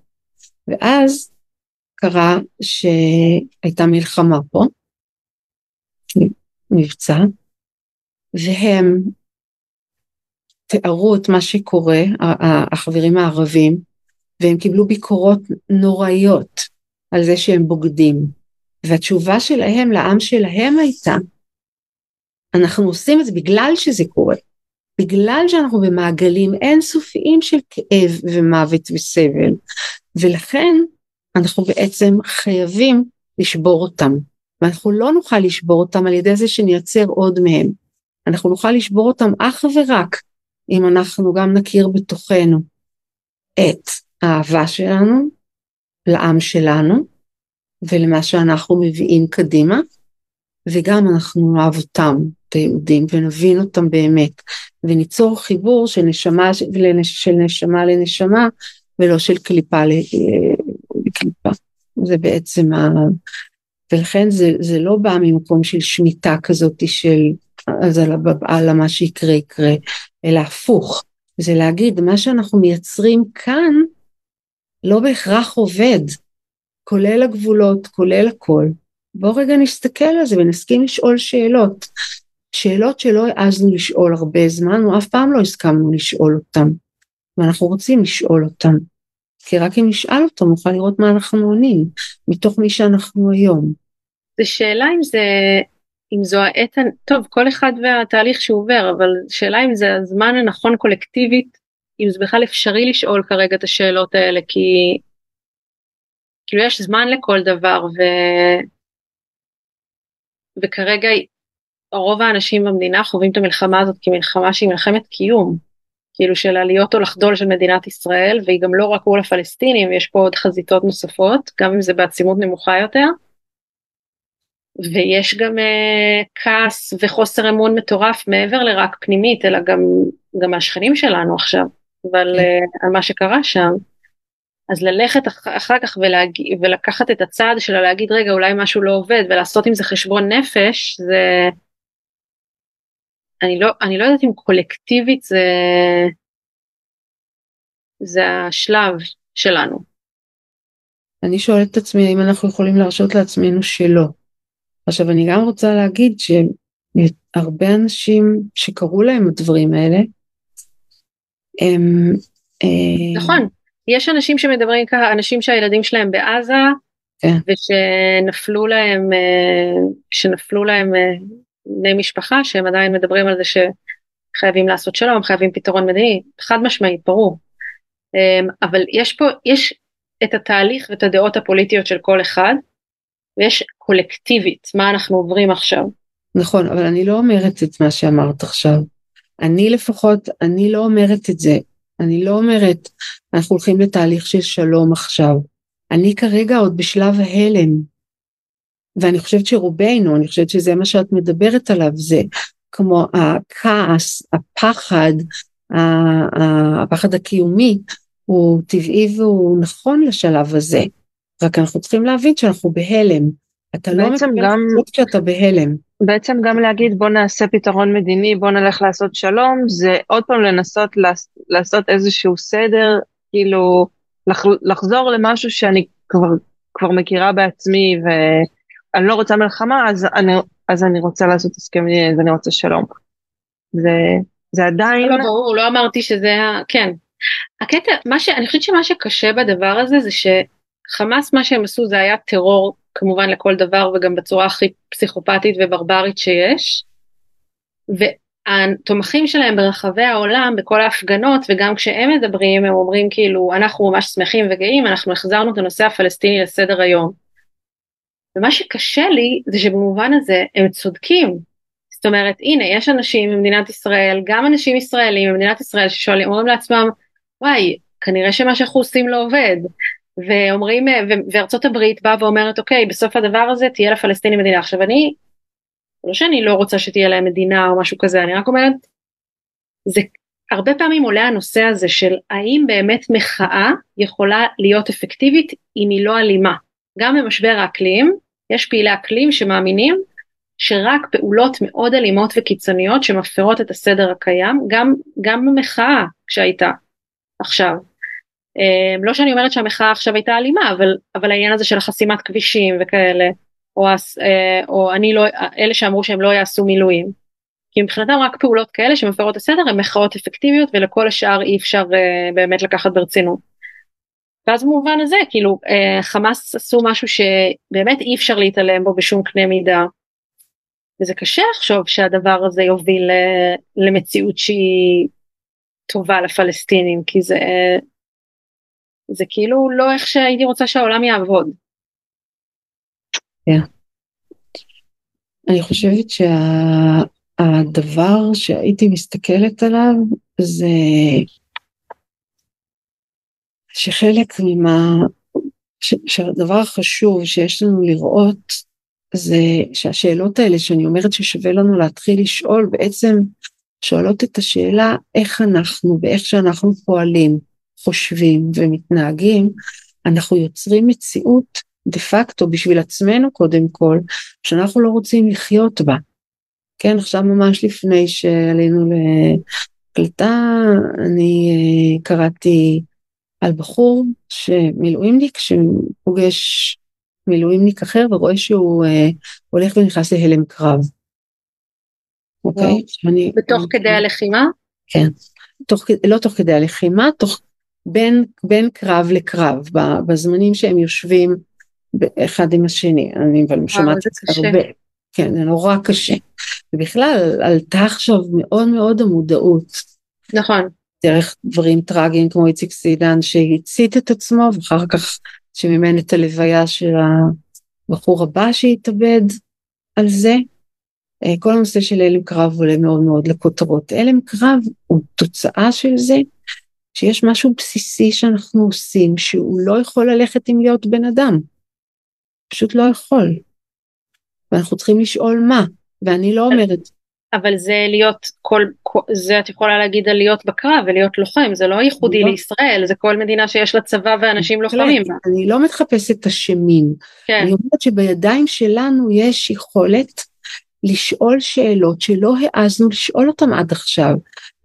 Speaker 2: ואז קרה שהייתה מלחמה פה, מבצע, והם תיארו את מה שקורה, החברים הערבים, והם קיבלו ביקורות נוראיות על זה שהם בוגדים. והתשובה שלהם לעם שלהם הייתה, אנחנו עושים את זה בגלל שזה קורה, בגלל שאנחנו במעגלים אינסופיים של כאב ומוות וסבל, ולכן אנחנו בעצם חייבים לשבור אותם, ואנחנו לא נוכל לשבור אותם על ידי זה שנייצר עוד מהם, אנחנו נוכל לשבור אותם אך ורק אם אנחנו גם נכיר בתוכנו את האהבה שלנו לעם שלנו ולמה שאנחנו מביאים קדימה, וגם אנחנו נאהב אותם, היהודים, ונבין אותם באמת, וניצור חיבור של נשמה, של נשמה לנשמה, ולא של קליפה לקליפה. זה בעצם ה... ולכן זה, זה לא בא ממקום של שמיטה כזאת של אז על מה שיקרה יקרה, אלא הפוך, זה להגיד מה שאנחנו מייצרים כאן לא בהכרח עובד, כולל הגבולות, כולל הכל. בואו רגע נסתכל על זה ונסכים לשאול שאלות. שאלות שלא העזנו לשאול הרבה זמן, או אף פעם לא הסכמנו לשאול אותן, ואנחנו רוצים לשאול אותן. כי רק אם נשאל אותם נוכל לראות מה אנחנו עונים, מתוך מי שאנחנו היום.
Speaker 4: זו שאלה אם זה אם זו העת, טוב, כל אחד והתהליך שהוא עובר, אבל שאלה אם זה הזמן הנכון קולקטיבית, אם זה בכלל אפשרי לשאול כרגע את השאלות האלה, כי כאילו יש זמן לכל דבר, ו... וכרגע רוב האנשים במדינה חווים את המלחמה הזאת כמלחמה שהיא מלחמת קיום, כאילו של עליות או לחדול של מדינת ישראל, והיא גם לא רק מול הפלסטינים, יש פה עוד חזיתות נוספות, גם אם זה בעצימות נמוכה יותר. ויש גם uh, כעס וחוסר אמון מטורף מעבר לרק פנימית, אלא גם, גם מהשכנים שלנו עכשיו, אבל uh, על מה שקרה שם. אז ללכת אח, אחר כך ולהג, ולקחת את הצעד שלה להגיד רגע אולי משהו לא עובד ולעשות עם זה חשבון נפש זה אני לא אני לא יודעת אם קולקטיבית זה זה השלב שלנו.
Speaker 2: אני שואלת את עצמי האם אנחנו יכולים להרשות לעצמנו שלא. עכשיו אני גם רוצה להגיד שהרבה אנשים שקראו להם הדברים האלה הם
Speaker 4: אה, נכון יש אנשים שמדברים ככה אנשים שהילדים שלהם בעזה כן. ושנפלו להם אה, שנפלו להם אה, בני משפחה שהם עדיין מדברים על זה שחייבים לעשות שלום חייבים פתרון מדיני חד משמעית ברור אבל יש פה יש את התהליך ואת הדעות הפוליטיות של כל אחד ויש קולקטיבית מה אנחנו עוברים עכשיו.
Speaker 2: נכון אבל אני לא אומרת את מה שאמרת עכשיו. אני לפחות אני לא אומרת את זה אני לא אומרת אנחנו הולכים לתהליך של שלום עכשיו. אני כרגע עוד בשלב ההלם. ואני חושבת שרובנו אני חושבת שזה מה שאת מדברת עליו זה כמו הכעס הפחד הפחד הקיומי הוא טבעי והוא נכון לשלב הזה. רק אנחנו צריכים להבין שאנחנו בהלם. אתה לא מקבל גם כשאתה בהלם.
Speaker 3: בעצם גם להגיד בוא נעשה פתרון מדיני, בוא נלך לעשות שלום, זה עוד פעם לנסות לעשות איזשהו סדר, כאילו לח, לחזור למשהו שאני כבר, כבר מכירה בעצמי ואני לא רוצה מלחמה, אז אני, אז אני רוצה לעשות הסכם אז אני רוצה שלום. זה, זה עדיין...
Speaker 4: לא, ברור, לא אמרתי שזה, כן. הקטע, מה ש... אני חושבת שמה שקשה בדבר הזה זה שחמאס מה שהם עשו זה היה טרור כמובן לכל דבר וגם בצורה הכי פסיכופתית וברברית שיש. והתומכים שלהם ברחבי העולם בכל ההפגנות וגם כשהם מדברים הם אומרים כאילו אנחנו ממש שמחים וגאים אנחנו החזרנו את הנושא הפלסטיני לסדר היום. ומה שקשה לי זה שבמובן הזה הם צודקים. זאת אומרת הנה יש אנשים במדינת ישראל גם אנשים ישראלים במדינת ישראל ששואלים אומרים לעצמם וואי כנראה שמה שאנחנו עושים לא עובד. ואומרים וארצות הברית באה ואומרת אוקיי בסוף הדבר הזה תהיה לפלסטינים מדינה. עכשיו אני לא שאני לא רוצה שתהיה להם מדינה או משהו כזה אני רק אומרת זה הרבה פעמים עולה הנושא הזה של האם באמת מחאה יכולה להיות אפקטיבית אם היא לא אלימה. גם במשבר האקלים יש פעילי אקלים שמאמינים שרק פעולות מאוד אלימות וקיצוניות שמפרות את הסדר הקיים גם גם במחאה שהייתה עכשיו אמ, לא שאני אומרת שהמחאה עכשיו הייתה אלימה אבל אבל העניין הזה של החסימת כבישים וכאלה או, אה, או אני לא אלה שאמרו שהם לא יעשו מילואים. כי מבחינתם רק פעולות כאלה שמפרות הסדר הן מחאות אפקטיביות ולכל השאר אי אפשר uh, באמת לקחת ברצינות. ואז במובן הזה כאילו uh, חמאס עשו משהו שבאמת אי אפשר להתעלם בו בשום קנה מידה. וזה קשה לחשוב שהדבר הזה יוביל למציאות שהיא טובה לפלסטינים כי זה זה כאילו לא איך שהייתי רוצה שהעולם יעבוד.
Speaker 2: Yeah. אני חושבת שהדבר שה, שהייתי מסתכלת עליו זה שחלק ממה, ש, שהדבר החשוב שיש לנו לראות זה שהשאלות האלה שאני אומרת ששווה לנו להתחיל לשאול בעצם שואלות את השאלה איך אנחנו ואיך שאנחנו פועלים חושבים ומתנהגים, אנחנו יוצרים מציאות דה פקטו בשביל עצמנו קודם כל, שאנחנו לא רוצים לחיות בה. כן, עכשיו ממש לפני שעלינו להקלטה, אני uh, קראתי על בחור שמילואימניק שפוגש מילואימניק אחר ורואה שהוא uh, הולך ונכנס להלם קרב.
Speaker 4: אוקיי? Okay? בתוך אני, כדי הלחימה?
Speaker 2: כן. תוך, לא תוך כדי הלחימה, תוך בין, בין קרב לקרב, בזמנים שהם יושבים אחד עם השני, אני אבל שומעת הרבה, כן, זה נורא קשה. ובכלל, עלתה עכשיו מאוד מאוד המודעות.
Speaker 4: נכון.
Speaker 2: דרך דברים טרגיים כמו איציק סידן שהצית את עצמו ואחר כך שמימן את הלוויה של הבחור הבא שהתאבד על זה. אה, כל הנושא של הלם קרב עולה מאוד מאוד לכותרות. הלם קרב הוא תוצאה של זה שיש משהו בסיסי שאנחנו עושים שהוא לא יכול ללכת עם להיות בן אדם. פשוט לא יכול. ואנחנו צריכים לשאול מה, ואני לא אומרת.
Speaker 4: אבל זה להיות כל, זה את יכולה להגיד על להיות בקרב ולהיות לוחם, זה לא ייחודי לא. לישראל, זה כל מדינה שיש לה צבא ואנשים לוחמים.
Speaker 2: אני לא מחפשת אשמים, כן. אני אומרת שבידיים שלנו יש יכולת לשאול שאלות שלא העזנו לשאול אותם עד עכשיו.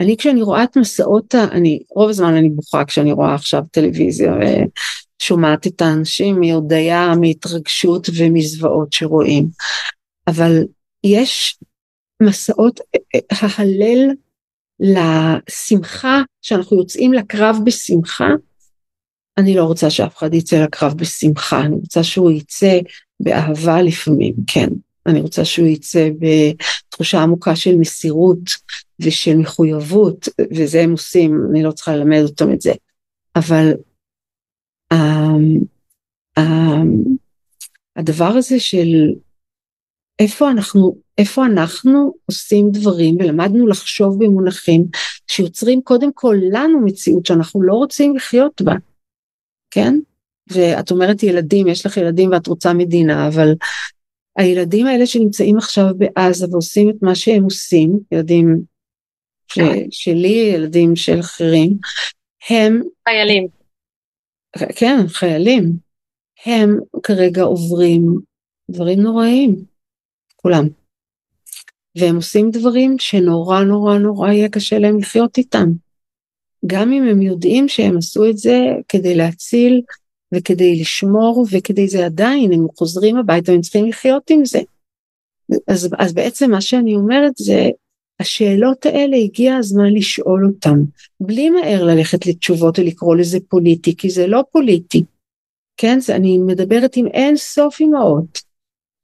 Speaker 2: אני כשאני רואה את מסעות, אני רוב הזמן אני בוכה כשאני רואה עכשיו טלוויזיה ושומעת את האנשים מהודיה, מהתרגשות ומזוועות שרואים. אבל יש מסעות, ההלל לשמחה, שאנחנו יוצאים לקרב בשמחה, אני לא רוצה שאף אחד יצא לקרב בשמחה, אני רוצה שהוא יצא באהבה לפעמים, כן. אני רוצה שהוא יצא בתחושה עמוקה של מסירות ושל מחויבות, וזה הם עושים, אני לא צריכה ללמד אותם את זה. אבל um, um, הדבר הזה של איפה אנחנו, איפה אנחנו עושים דברים ולמדנו לחשוב במונחים שיוצרים קודם כל לנו מציאות שאנחנו לא רוצים לחיות בה, כן? ואת אומרת ילדים, יש לך ילדים ואת רוצה מדינה, אבל הילדים האלה שנמצאים עכשיו בעזה ועושים את מה שהם עושים, ילדים ש, שלי, ילדים של אחרים, הם...
Speaker 4: חיילים.
Speaker 2: כן, חיילים. הם כרגע עוברים דברים נוראים, כולם. והם עושים דברים שנורא נורא נורא יהיה קשה להם לחיות איתם. גם אם הם יודעים שהם עשו את זה כדי להציל וכדי לשמור וכדי זה עדיין הם חוזרים הביתה והם צריכים לחיות עם זה. אז, אז בעצם מה שאני אומרת זה השאלות האלה הגיע הזמן לשאול אותן בלי מהר ללכת לתשובות ולקרוא לזה פוליטי כי זה לא פוליטי. כן זה, אני מדברת עם אין סוף אמהות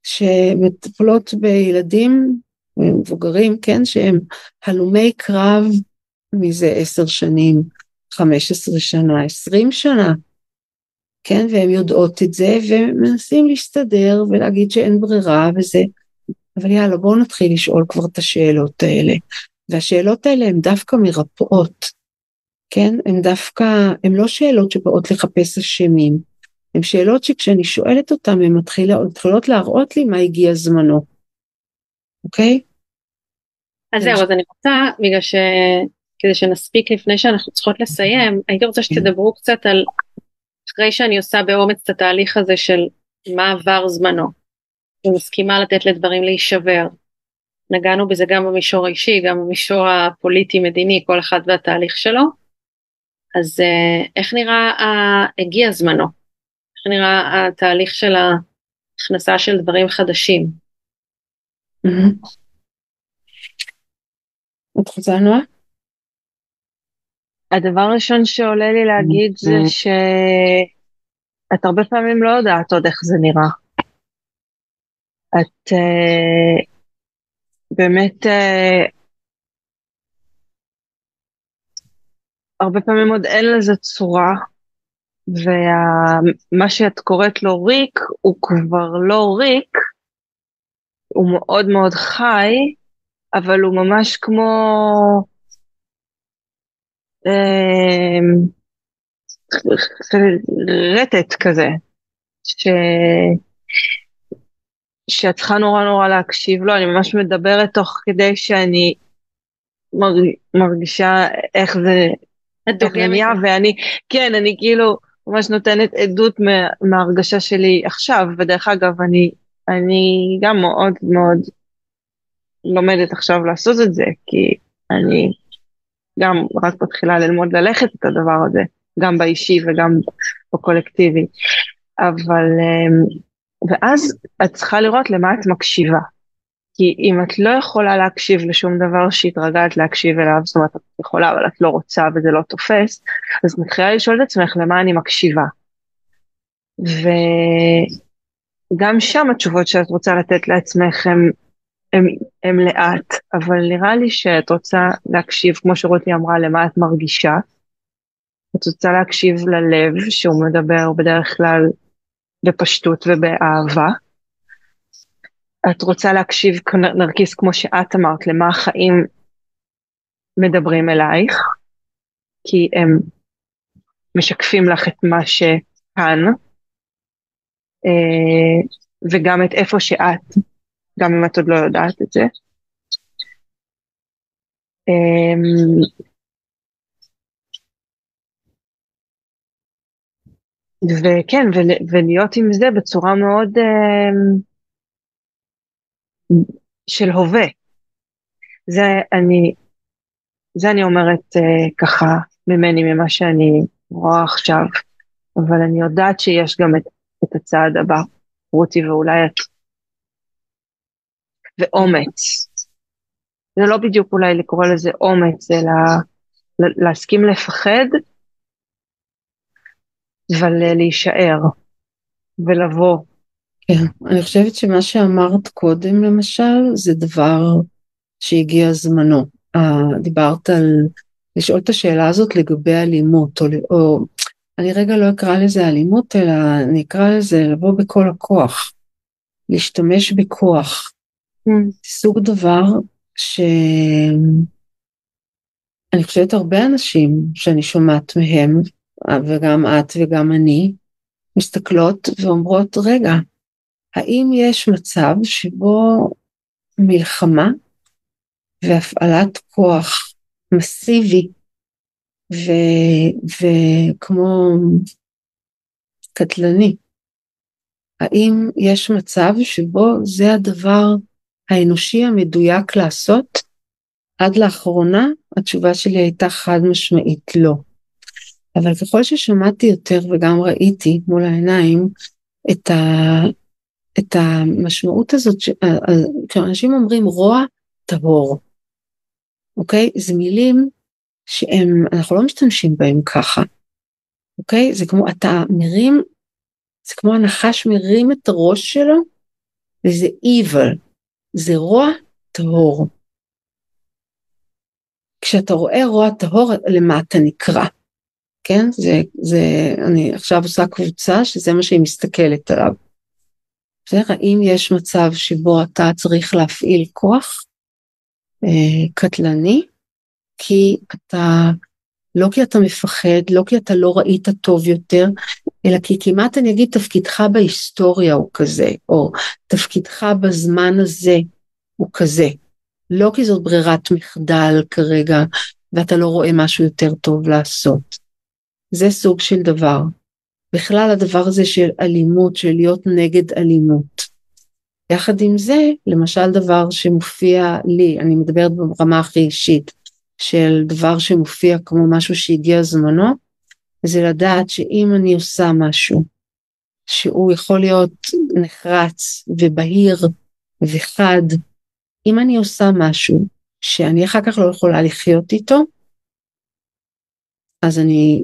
Speaker 2: שמטפלות בילדים מבוגרים כן שהם הלומי קרב מזה עשר שנים, חמש עשרה שנה, עשרים שנה כן, והן יודעות את זה, ומנסים להסתדר ולהגיד שאין ברירה וזה, אבל יאללה, בואו נתחיל לשאול כבר את השאלות האלה. והשאלות האלה הן דווקא מרפאות, כן? הן דווקא, הן לא שאלות שבאות לחפש אשמים, הן שאלות שכשאני שואלת אותן, הן מתחילות להראות לי מה הגיע זמנו, אוקיי?
Speaker 4: אז זהו, אז אני רוצה, בגלל ש... כדי שנספיק לפני שאנחנו צריכות לסיים, הייתי רוצה כן. שתדברו קצת על אחרי שאני עושה באומץ את התהליך הזה של מה עבר זמנו, ומסכימה לתת לדברים להישבר. נגענו בזה גם במישור האישי, גם במישור הפוליטי-מדיני, כל אחד והתהליך שלו. אז uh, איך נראה, הגיע זמנו, איך נראה התהליך של ההכנסה של דברים חדשים.
Speaker 2: את רוצה נועה?
Speaker 3: הדבר הראשון שעולה לי להגיד זה mm-hmm. שאת הרבה פעמים לא יודעת עוד איך זה נראה. את uh, באמת uh, הרבה פעמים עוד אין לזה צורה, ומה שאת קוראת לו ריק הוא כבר לא ריק, הוא מאוד מאוד חי, אבל הוא ממש כמו אמ, רטט כזה, ש... שאת צריכה נורא נורא להקשיב לו, אני ממש מדברת תוך כדי שאני מרג... מרגישה איך זה, איך זה נהיה, ואני, כן, אני כאילו ממש נותנת עדות מה... מההרגשה שלי עכשיו, ודרך אגב, אני, אני גם מאוד מאוד לומדת עכשיו לעשות את זה, כי אני גם רק מתחילה ללמוד ללכת את הדבר הזה, גם באישי וגם בקולקטיבי. אבל, אמ, ואז את צריכה לראות למה את מקשיבה. כי אם את לא יכולה להקשיב לשום דבר שהתרגלת להקשיב אליו, זאת אומרת, את יכולה אבל את לא רוצה וזה לא תופס, אז מתחילה לשאול את עצמך למה אני מקשיבה. ו... גם שם התשובות שאת רוצה לתת לעצמך הם, הם, הם לאט, אבל נראה לי שאת רוצה להקשיב, כמו שרותי אמרה, למה את מרגישה. את רוצה להקשיב ללב שהוא מדבר בדרך כלל בפשטות ובאהבה. את רוצה להקשיב נרקיס כמו שאת אמרת, למה החיים מדברים אלייך, כי הם משקפים לך את מה שכאן, וגם את איפה שאת, גם אם את עוד לא יודעת את זה. אמ, וכן, ולהיות עם זה בצורה מאוד אמ, של הווה. זה אני, זה אני אומרת ככה ממני, ממה שאני רואה עכשיו, אבל אני יודעת שיש גם את, את הצעד הבא, רותי ואולי את. ואומץ. זה לא בדיוק אולי לקרוא לזה אומץ, אלא להסכים לפחד, אבל אה, להישאר ולבוא.
Speaker 2: כן, אני חושבת שמה שאמרת קודם למשל, זה דבר שהגיע זמנו. Uh, דיברת על לשאול את השאלה הזאת לגבי אלימות, או, או אני רגע לא אקרא לזה אלימות, אלא אני אקרא לזה לבוא בכל הכוח, להשתמש בכוח. Mm. סוג דבר שאני חושבת הרבה אנשים שאני שומעת מהם, וגם את וגם אני, מסתכלות ואומרות, רגע, האם יש מצב שבו מלחמה והפעלת כוח מסיבי וכמו קטלני, האם יש מצב שבו זה הדבר האנושי המדויק לעשות? עד לאחרונה התשובה שלי הייתה חד משמעית לא. אבל ככל ששמעתי יותר וגם ראיתי מול העיניים את, ה, את המשמעות הזאת, כשאנשים אומרים רוע טהור, אוקיי? זה מילים שהם, אנחנו לא משתמשים בהם ככה, אוקיי? זה כמו, אתה מרים, זה כמו הנחש מרים את הראש שלו, וזה evil, זה רוע טהור. כשאתה רואה רוע טהור, למה אתה נקרא? כן? זה, זה, אני עכשיו עושה קבוצה שזה מה שהיא מסתכלת עליו. בסדר? האם יש מצב שבו אתה צריך להפעיל כוח אה, קטלני, כי אתה, לא כי אתה מפחד, לא כי אתה לא ראית טוב יותר, אלא כי כמעט אני אגיד תפקידך בהיסטוריה הוא כזה, או תפקידך בזמן הזה הוא כזה. לא כי זאת ברירת מחדל כרגע, ואתה לא רואה משהו יותר טוב לעשות. זה סוג של דבר. בכלל הדבר הזה של אלימות, של להיות נגד אלימות. יחד עם זה, למשל דבר שמופיע לי, אני מדברת ברמה הכי אישית, של דבר שמופיע כמו משהו שהגיע זמנו, זה לדעת שאם אני עושה משהו שהוא יכול להיות נחרץ ובהיר וחד, אם אני עושה משהו שאני אחר כך לא יכולה לחיות איתו, אז אני,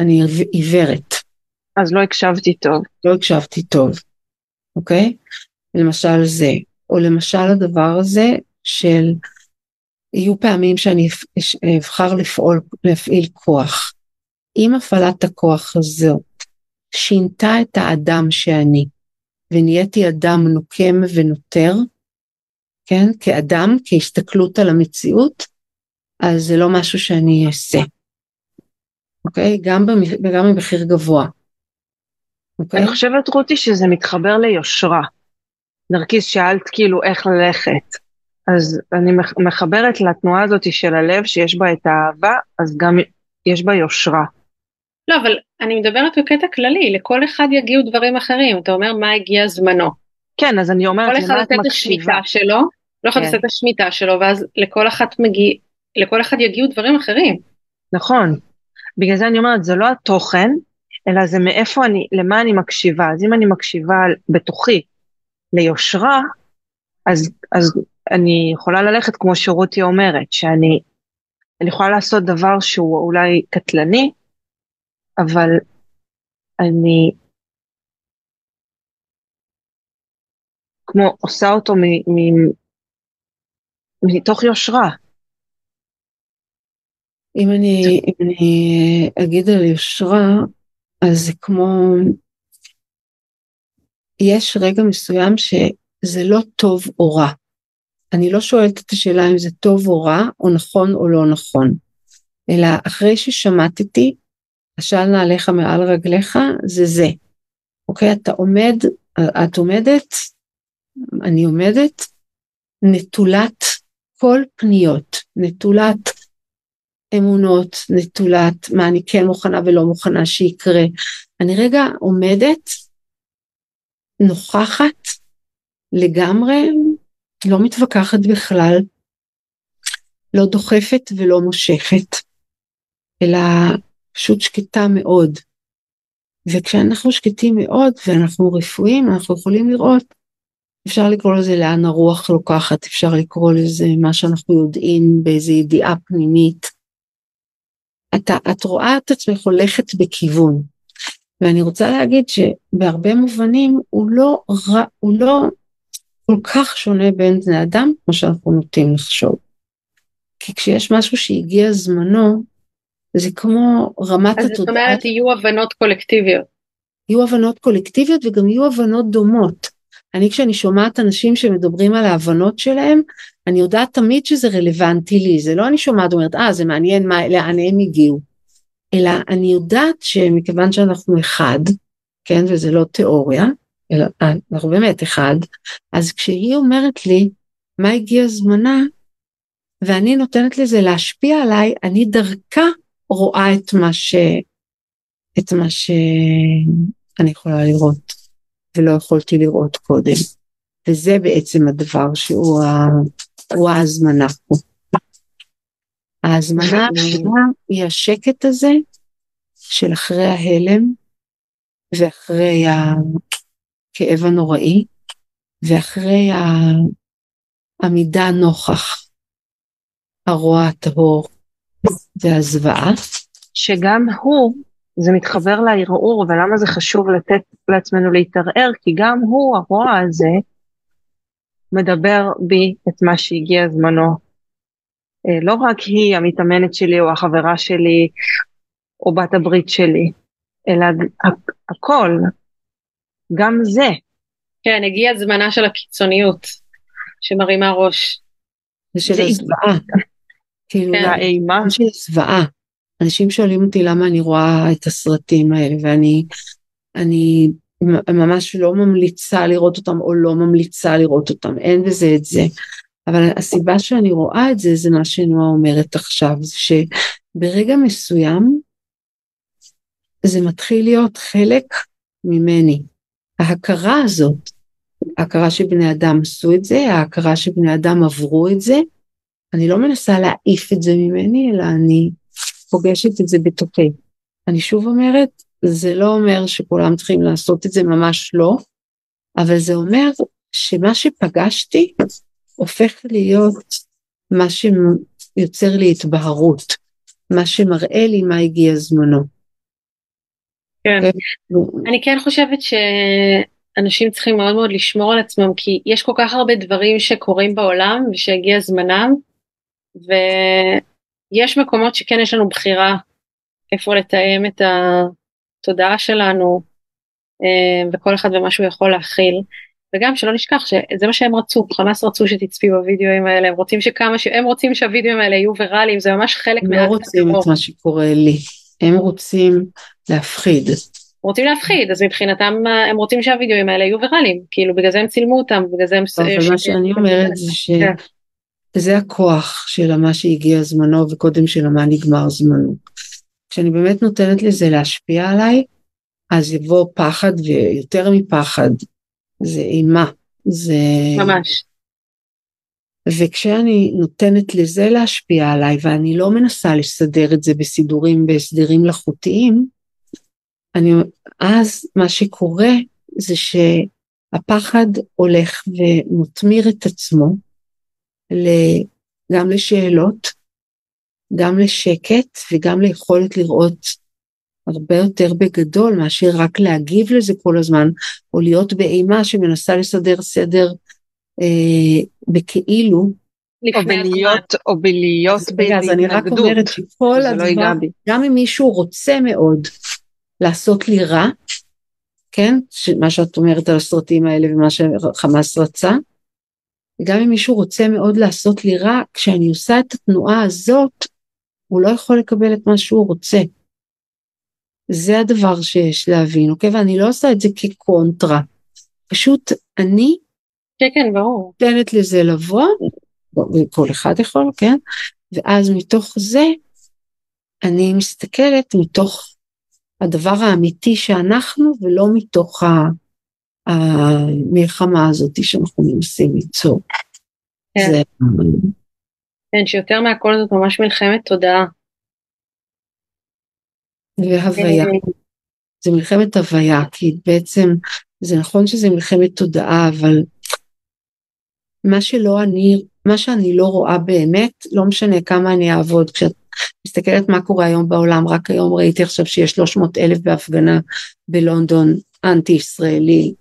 Speaker 2: אני עיוורת.
Speaker 3: אז לא הקשבתי טוב.
Speaker 2: לא הקשבתי טוב, אוקיי? למשל זה, או למשל הדבר הזה של יהיו פעמים שאני אבחר לפעול, להפעיל כוח. אם הפעלת הכוח הזאת שינתה את האדם שאני, ונהייתי אדם נוקם ונותר, כן, כאדם, כהסתכלות על המציאות, אז זה לא משהו שאני אעשה. אוקיי? גם, גם במחיר גבוה.
Speaker 3: אוקיי? אני חושבת, רותי, שזה מתחבר ליושרה. נרקיס, שאלת כאילו איך ללכת. אז אני מחברת לתנועה הזאת של הלב שיש בה את האהבה, אז גם יש בה יושרה.
Speaker 4: לא, אבל אני מדברת בקטע כללי, לכל אחד יגיעו דברים אחרים, אתה אומר מה הגיע זמנו.
Speaker 3: כן, אז אני אומרת?
Speaker 4: כל אחד את השמיטה שלו, לא יכול כן. לעשות את השמיטה שלו, ואז לכל אחת מגיע, לכל אחד יגיעו דברים אחרים.
Speaker 3: נכון, בגלל זה אני אומרת, זה לא התוכן, אלא זה מאיפה אני, למה אני מקשיבה. אז אם אני מקשיבה בתוכי ליושרה, אז, אז אני יכולה ללכת כמו שרותי אומרת, שאני אני יכולה לעשות דבר שהוא אולי קטלני, אבל אני כמו עושה אותו מ, מ, מתוך יושרה.
Speaker 2: אם אני, אם אני אגיד על יושרה, אז זה כמו, יש רגע מסוים שזה לא טוב או רע. אני לא שואלת את השאלה אם זה טוב או רע, או נכון או לא נכון, אלא אחרי ששמטתי, השל נעליך מעל רגליך, זה זה. אוקיי, אתה עומד, את עומדת, אני עומדת, נטולת כל פניות, נטולת אמונות, נטולת מה אני כן מוכנה ולא מוכנה שיקרה. אני רגע עומדת, נוכחת, לגמרי, לא מתווכחת בכלל, לא דוחפת ולא מושכת, אלא פשוט שקטה מאוד. וכשאנחנו שקטים מאוד ואנחנו רפואיים, אנחנו יכולים לראות, אפשר לקרוא לזה לאן הרוח לוקחת, אפשר לקרוא לזה מה שאנחנו יודעים באיזו ידיעה פנימית. אתה, את רואה את עצמך הולכת בכיוון. ואני רוצה להגיד שבהרבה מובנים הוא לא, הוא לא כל כך שונה בין בני אדם כמו שאנחנו נוטים לחשוב. כי כשיש משהו שהגיע זמנו, זה כמו רמת
Speaker 4: התודעה. אז זאת אומרת יהיו הבנות קולקטיביות.
Speaker 2: יהיו הבנות קולקטיביות וגם יהיו הבנות דומות. אני כשאני שומעת אנשים שמדברים על ההבנות שלהם, אני יודעת תמיד שזה רלוונטי לי, זה לא אני שומעת אומרת, אה זה מעניין מה, לאן הם הגיעו, אלא אני יודעת שמכיוון שאנחנו אחד, כן, וזה לא תיאוריה, אנחנו באמת אחד, אז כשהיא אומרת לי מה הגיע זמנה, ואני נותנת לזה להשפיע עליי, אני דרכה רואה את מה ש... את מה שאני יכולה לראות, ולא יכולתי לראות קודם. וזה בעצם הדבר שהוא ה... ההזמנה פה. ההזמנה היא השקט הזה של אחרי ההלם ואחרי הכאב הנוראי ואחרי העמידה נוכח הרוע הטהור והזוועה.
Speaker 3: שגם הוא, זה מתחבר לערעור ולמה זה חשוב לתת לעצמנו להתערער, כי גם הוא, הרוע הזה, מדבר בי את מה שהגיע זמנו. אה, לא רק היא המתאמנת שלי או החברה שלי או בת הברית שלי, אלא הכל, גם זה.
Speaker 4: כן, הגיע זמנה של הקיצוניות שמרימה ראש.
Speaker 2: זה של הזוועה. כאילו,
Speaker 3: כן. האימה.
Speaker 2: של זוועה. אנשים שואלים אותי למה אני רואה את הסרטים האלה, ואני אני ממש לא ממליצה לראות אותם או לא ממליצה לראות אותם, אין בזה את זה. אבל הסיבה שאני רואה את זה, זה מה שנועה אומרת עכשיו, זה שברגע מסוים זה מתחיל להיות חלק ממני. ההכרה הזאת, ההכרה שבני אדם עשו את זה, ההכרה שבני אדם עברו את זה, אני לא מנסה להעיף את זה ממני, אלא אני פוגשת את זה בתוכי. אני שוב אומרת, זה לא אומר שכולם צריכים לעשות את זה, ממש לא, אבל זה אומר שמה שפגשתי הופך להיות מה שיוצר לי התבהרות, מה שמראה לי מה הגיע זמנו.
Speaker 4: כן, אני כן חושבת שאנשים צריכים מאוד מאוד לשמור על עצמם, כי יש כל כך הרבה דברים שקורים בעולם ושהגיע זמנם, ויש מקומות שכן יש לנו בחירה איפה לתאם את התודעה שלנו, אה, וכל אחד ומה שהוא יכול להכיל. וגם שלא נשכח שזה מה שהם רצו, חמאס רצו שתצפי בווידאוים האלה, הם רוצים שכמה שהם רוצים שהווידאוים האלה יהיו ויראליים, זה ממש חלק
Speaker 2: מה... הם לא רוצים את מה שקורה לי, הם רוצים להפחיד.
Speaker 4: רוצים להפחיד, אז מבחינתם הם רוצים שהווידאוים האלה יהיו ויראליים, כאילו בגלל זה הם צילמו אותם, בגלל זה הם...
Speaker 2: אבל מה שאני אומרת זה ש... כן. זה הכוח של מה שהגיע זמנו וקודם של מה נגמר זמנו. כשאני באמת נותנת לזה להשפיע עליי, אז יבוא פחד ויותר מפחד, זה אימה, זה...
Speaker 4: ממש.
Speaker 2: וכשאני נותנת לזה להשפיע עליי ואני לא מנסה לסדר את זה בסידורים, בהסדרים לחוטיים, אני, אז מה שקורה זה שהפחד הולך ומותמיר את עצמו גם לשאלות, גם לשקט וגם ליכולת לראות הרבה יותר בגדול מאשר רק להגיב לזה כל הזמן, או להיות באימה שמנסה לסדר סדר בכאילו.
Speaker 3: או בלהיות, או בלהיות
Speaker 2: בהתנגדות. אז אני רק אומרת שכל
Speaker 3: לא
Speaker 2: הדבר, גם אם מישהו רוצה מאוד לעשות לי רע, כן, מה שאת אומרת על הסרטים האלה ומה שחמאס רצה, גם אם מישהו רוצה מאוד לעשות לי רע, כשאני עושה את התנועה הזאת, הוא לא יכול לקבל את מה שהוא רוצה. זה הדבר שיש להבין, אוקיי? ואני לא עושה את זה כקונטרה. פשוט אני...
Speaker 4: כן, כן, ברור.
Speaker 2: נותנת לזה לבוא, וכל אחד יכול, כן? ואז מתוך זה, אני מסתכלת מתוך הדבר האמיתי שאנחנו, ולא מתוך המלחמה הזאת שאנחנו מנסים ליצור.
Speaker 4: כן. זה... כן, שיותר מהכל זאת ממש מלחמת תודעה.
Speaker 2: והוויה. זה מלחמת הוויה, כי בעצם זה נכון שזה מלחמת תודעה, אבל מה שלא אני, מה שאני לא רואה באמת, לא משנה כמה אני אעבוד. כשאת מסתכלת מה קורה היום בעולם, רק היום ראיתי עכשיו שיש 300 אלף בהפגנה בלונדון, אנטי ישראלי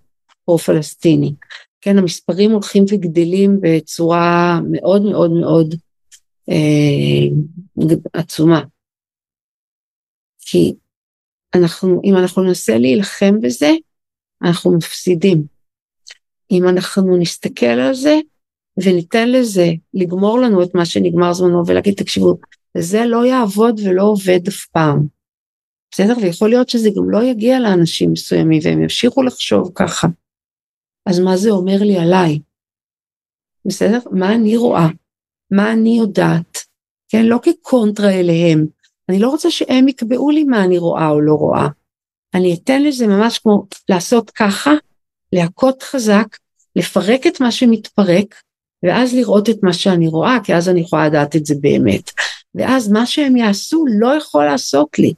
Speaker 2: או פלסטיני. כן, המספרים הולכים וגדלים בצורה מאוד מאוד מאוד אה, עצומה. כי אנחנו, אם אנחנו ננסה להילחם בזה, אנחנו מפסידים. אם אנחנו נסתכל על זה וניתן לזה לגמור לנו את מה שנגמר זמנו ולהגיד, תקשיבו, זה לא יעבוד ולא עובד אף פעם. בסדר? ויכול להיות שזה גם לא יגיע לאנשים מסוימים והם ימשיכו לחשוב ככה. אז מה זה אומר לי עליי? בסדר? מה אני רואה? מה אני יודעת? כן, לא כקונטרה אליהם. אני לא רוצה שהם יקבעו לי מה אני רואה או לא רואה. אני אתן לזה ממש כמו לעשות ככה, להכות חזק, לפרק את מה שמתפרק, ואז לראות את מה שאני רואה, כי אז אני יכולה לדעת את זה באמת. ואז מה שהם יעשו לא יכול לעשות לי.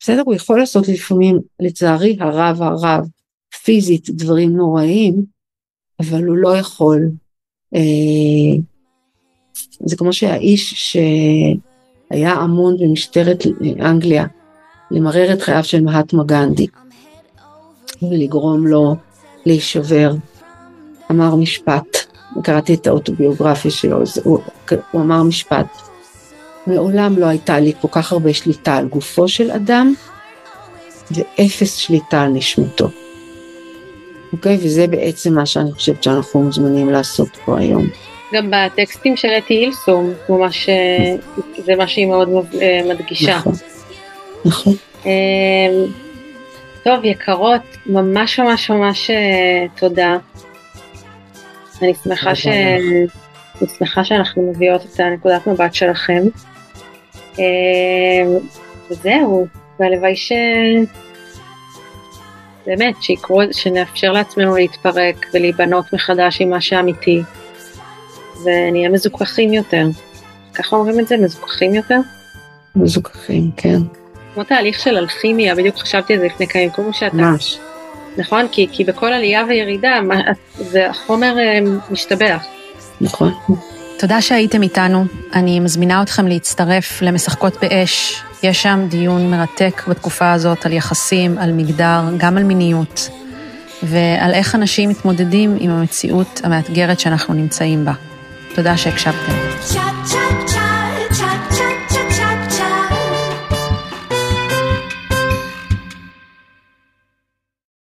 Speaker 2: בסדר? הוא יכול לעשות לי לפעמים, לצערי הרב הרב, פיזית דברים נוראים, אבל הוא לא יכול. אה, זה כמו שהאיש שהיה אמון במשטרת אנגליה למרר את חייו של מהטמה גנדי ולגרום לו להישבר, אמר משפט, קראתי את האוטוביוגרפיה שלו, הוא, הוא אמר משפט, מעולם לא הייתה לי כל כך הרבה שליטה על גופו של אדם ואפס שליטה על נשמתו. אוקיי? וזה בעצם מה שאני חושבת שאנחנו מוזמנים לעשות פה היום.
Speaker 4: גם בטקסטים של אתי אילסום, ממש, אה, זה מה שהיא מאוד אה, מדגישה.
Speaker 2: נכון, נכון.
Speaker 4: טוב, יקרות, ממש ממש ממש אה, תודה. אני שמחה, ש... אני שמחה שאנחנו מביאות את הנקודת מבט שלכם. אמ, וזהו, והלוואי ש... באמת, שיקרו, שנאפשר לעצמנו להתפרק ולהיבנות מחדש עם מה שאמיתי, ונהיה מזוכחים יותר. ככה אומרים את זה? מזוכחים יותר?
Speaker 2: מזוכחים, כן.
Speaker 4: כמו תהליך של אלכימיה, בדיוק חשבתי על זה לפני כמה ימים, כמו שאתה...
Speaker 2: ממש.
Speaker 4: נכון? כי, כי בכל עלייה וירידה, מה, זה החומר אה, משתבח.
Speaker 2: נכון.
Speaker 4: תודה שהייתם איתנו. אני מזמינה אתכם להצטרף למשחקות באש. יש שם דיון מרתק בתקופה הזאת על יחסים, על מגדר, גם על מיניות, ועל איך אנשים מתמודדים עם המציאות המאתגרת שאנחנו נמצאים בה. תודה שהקשבתם.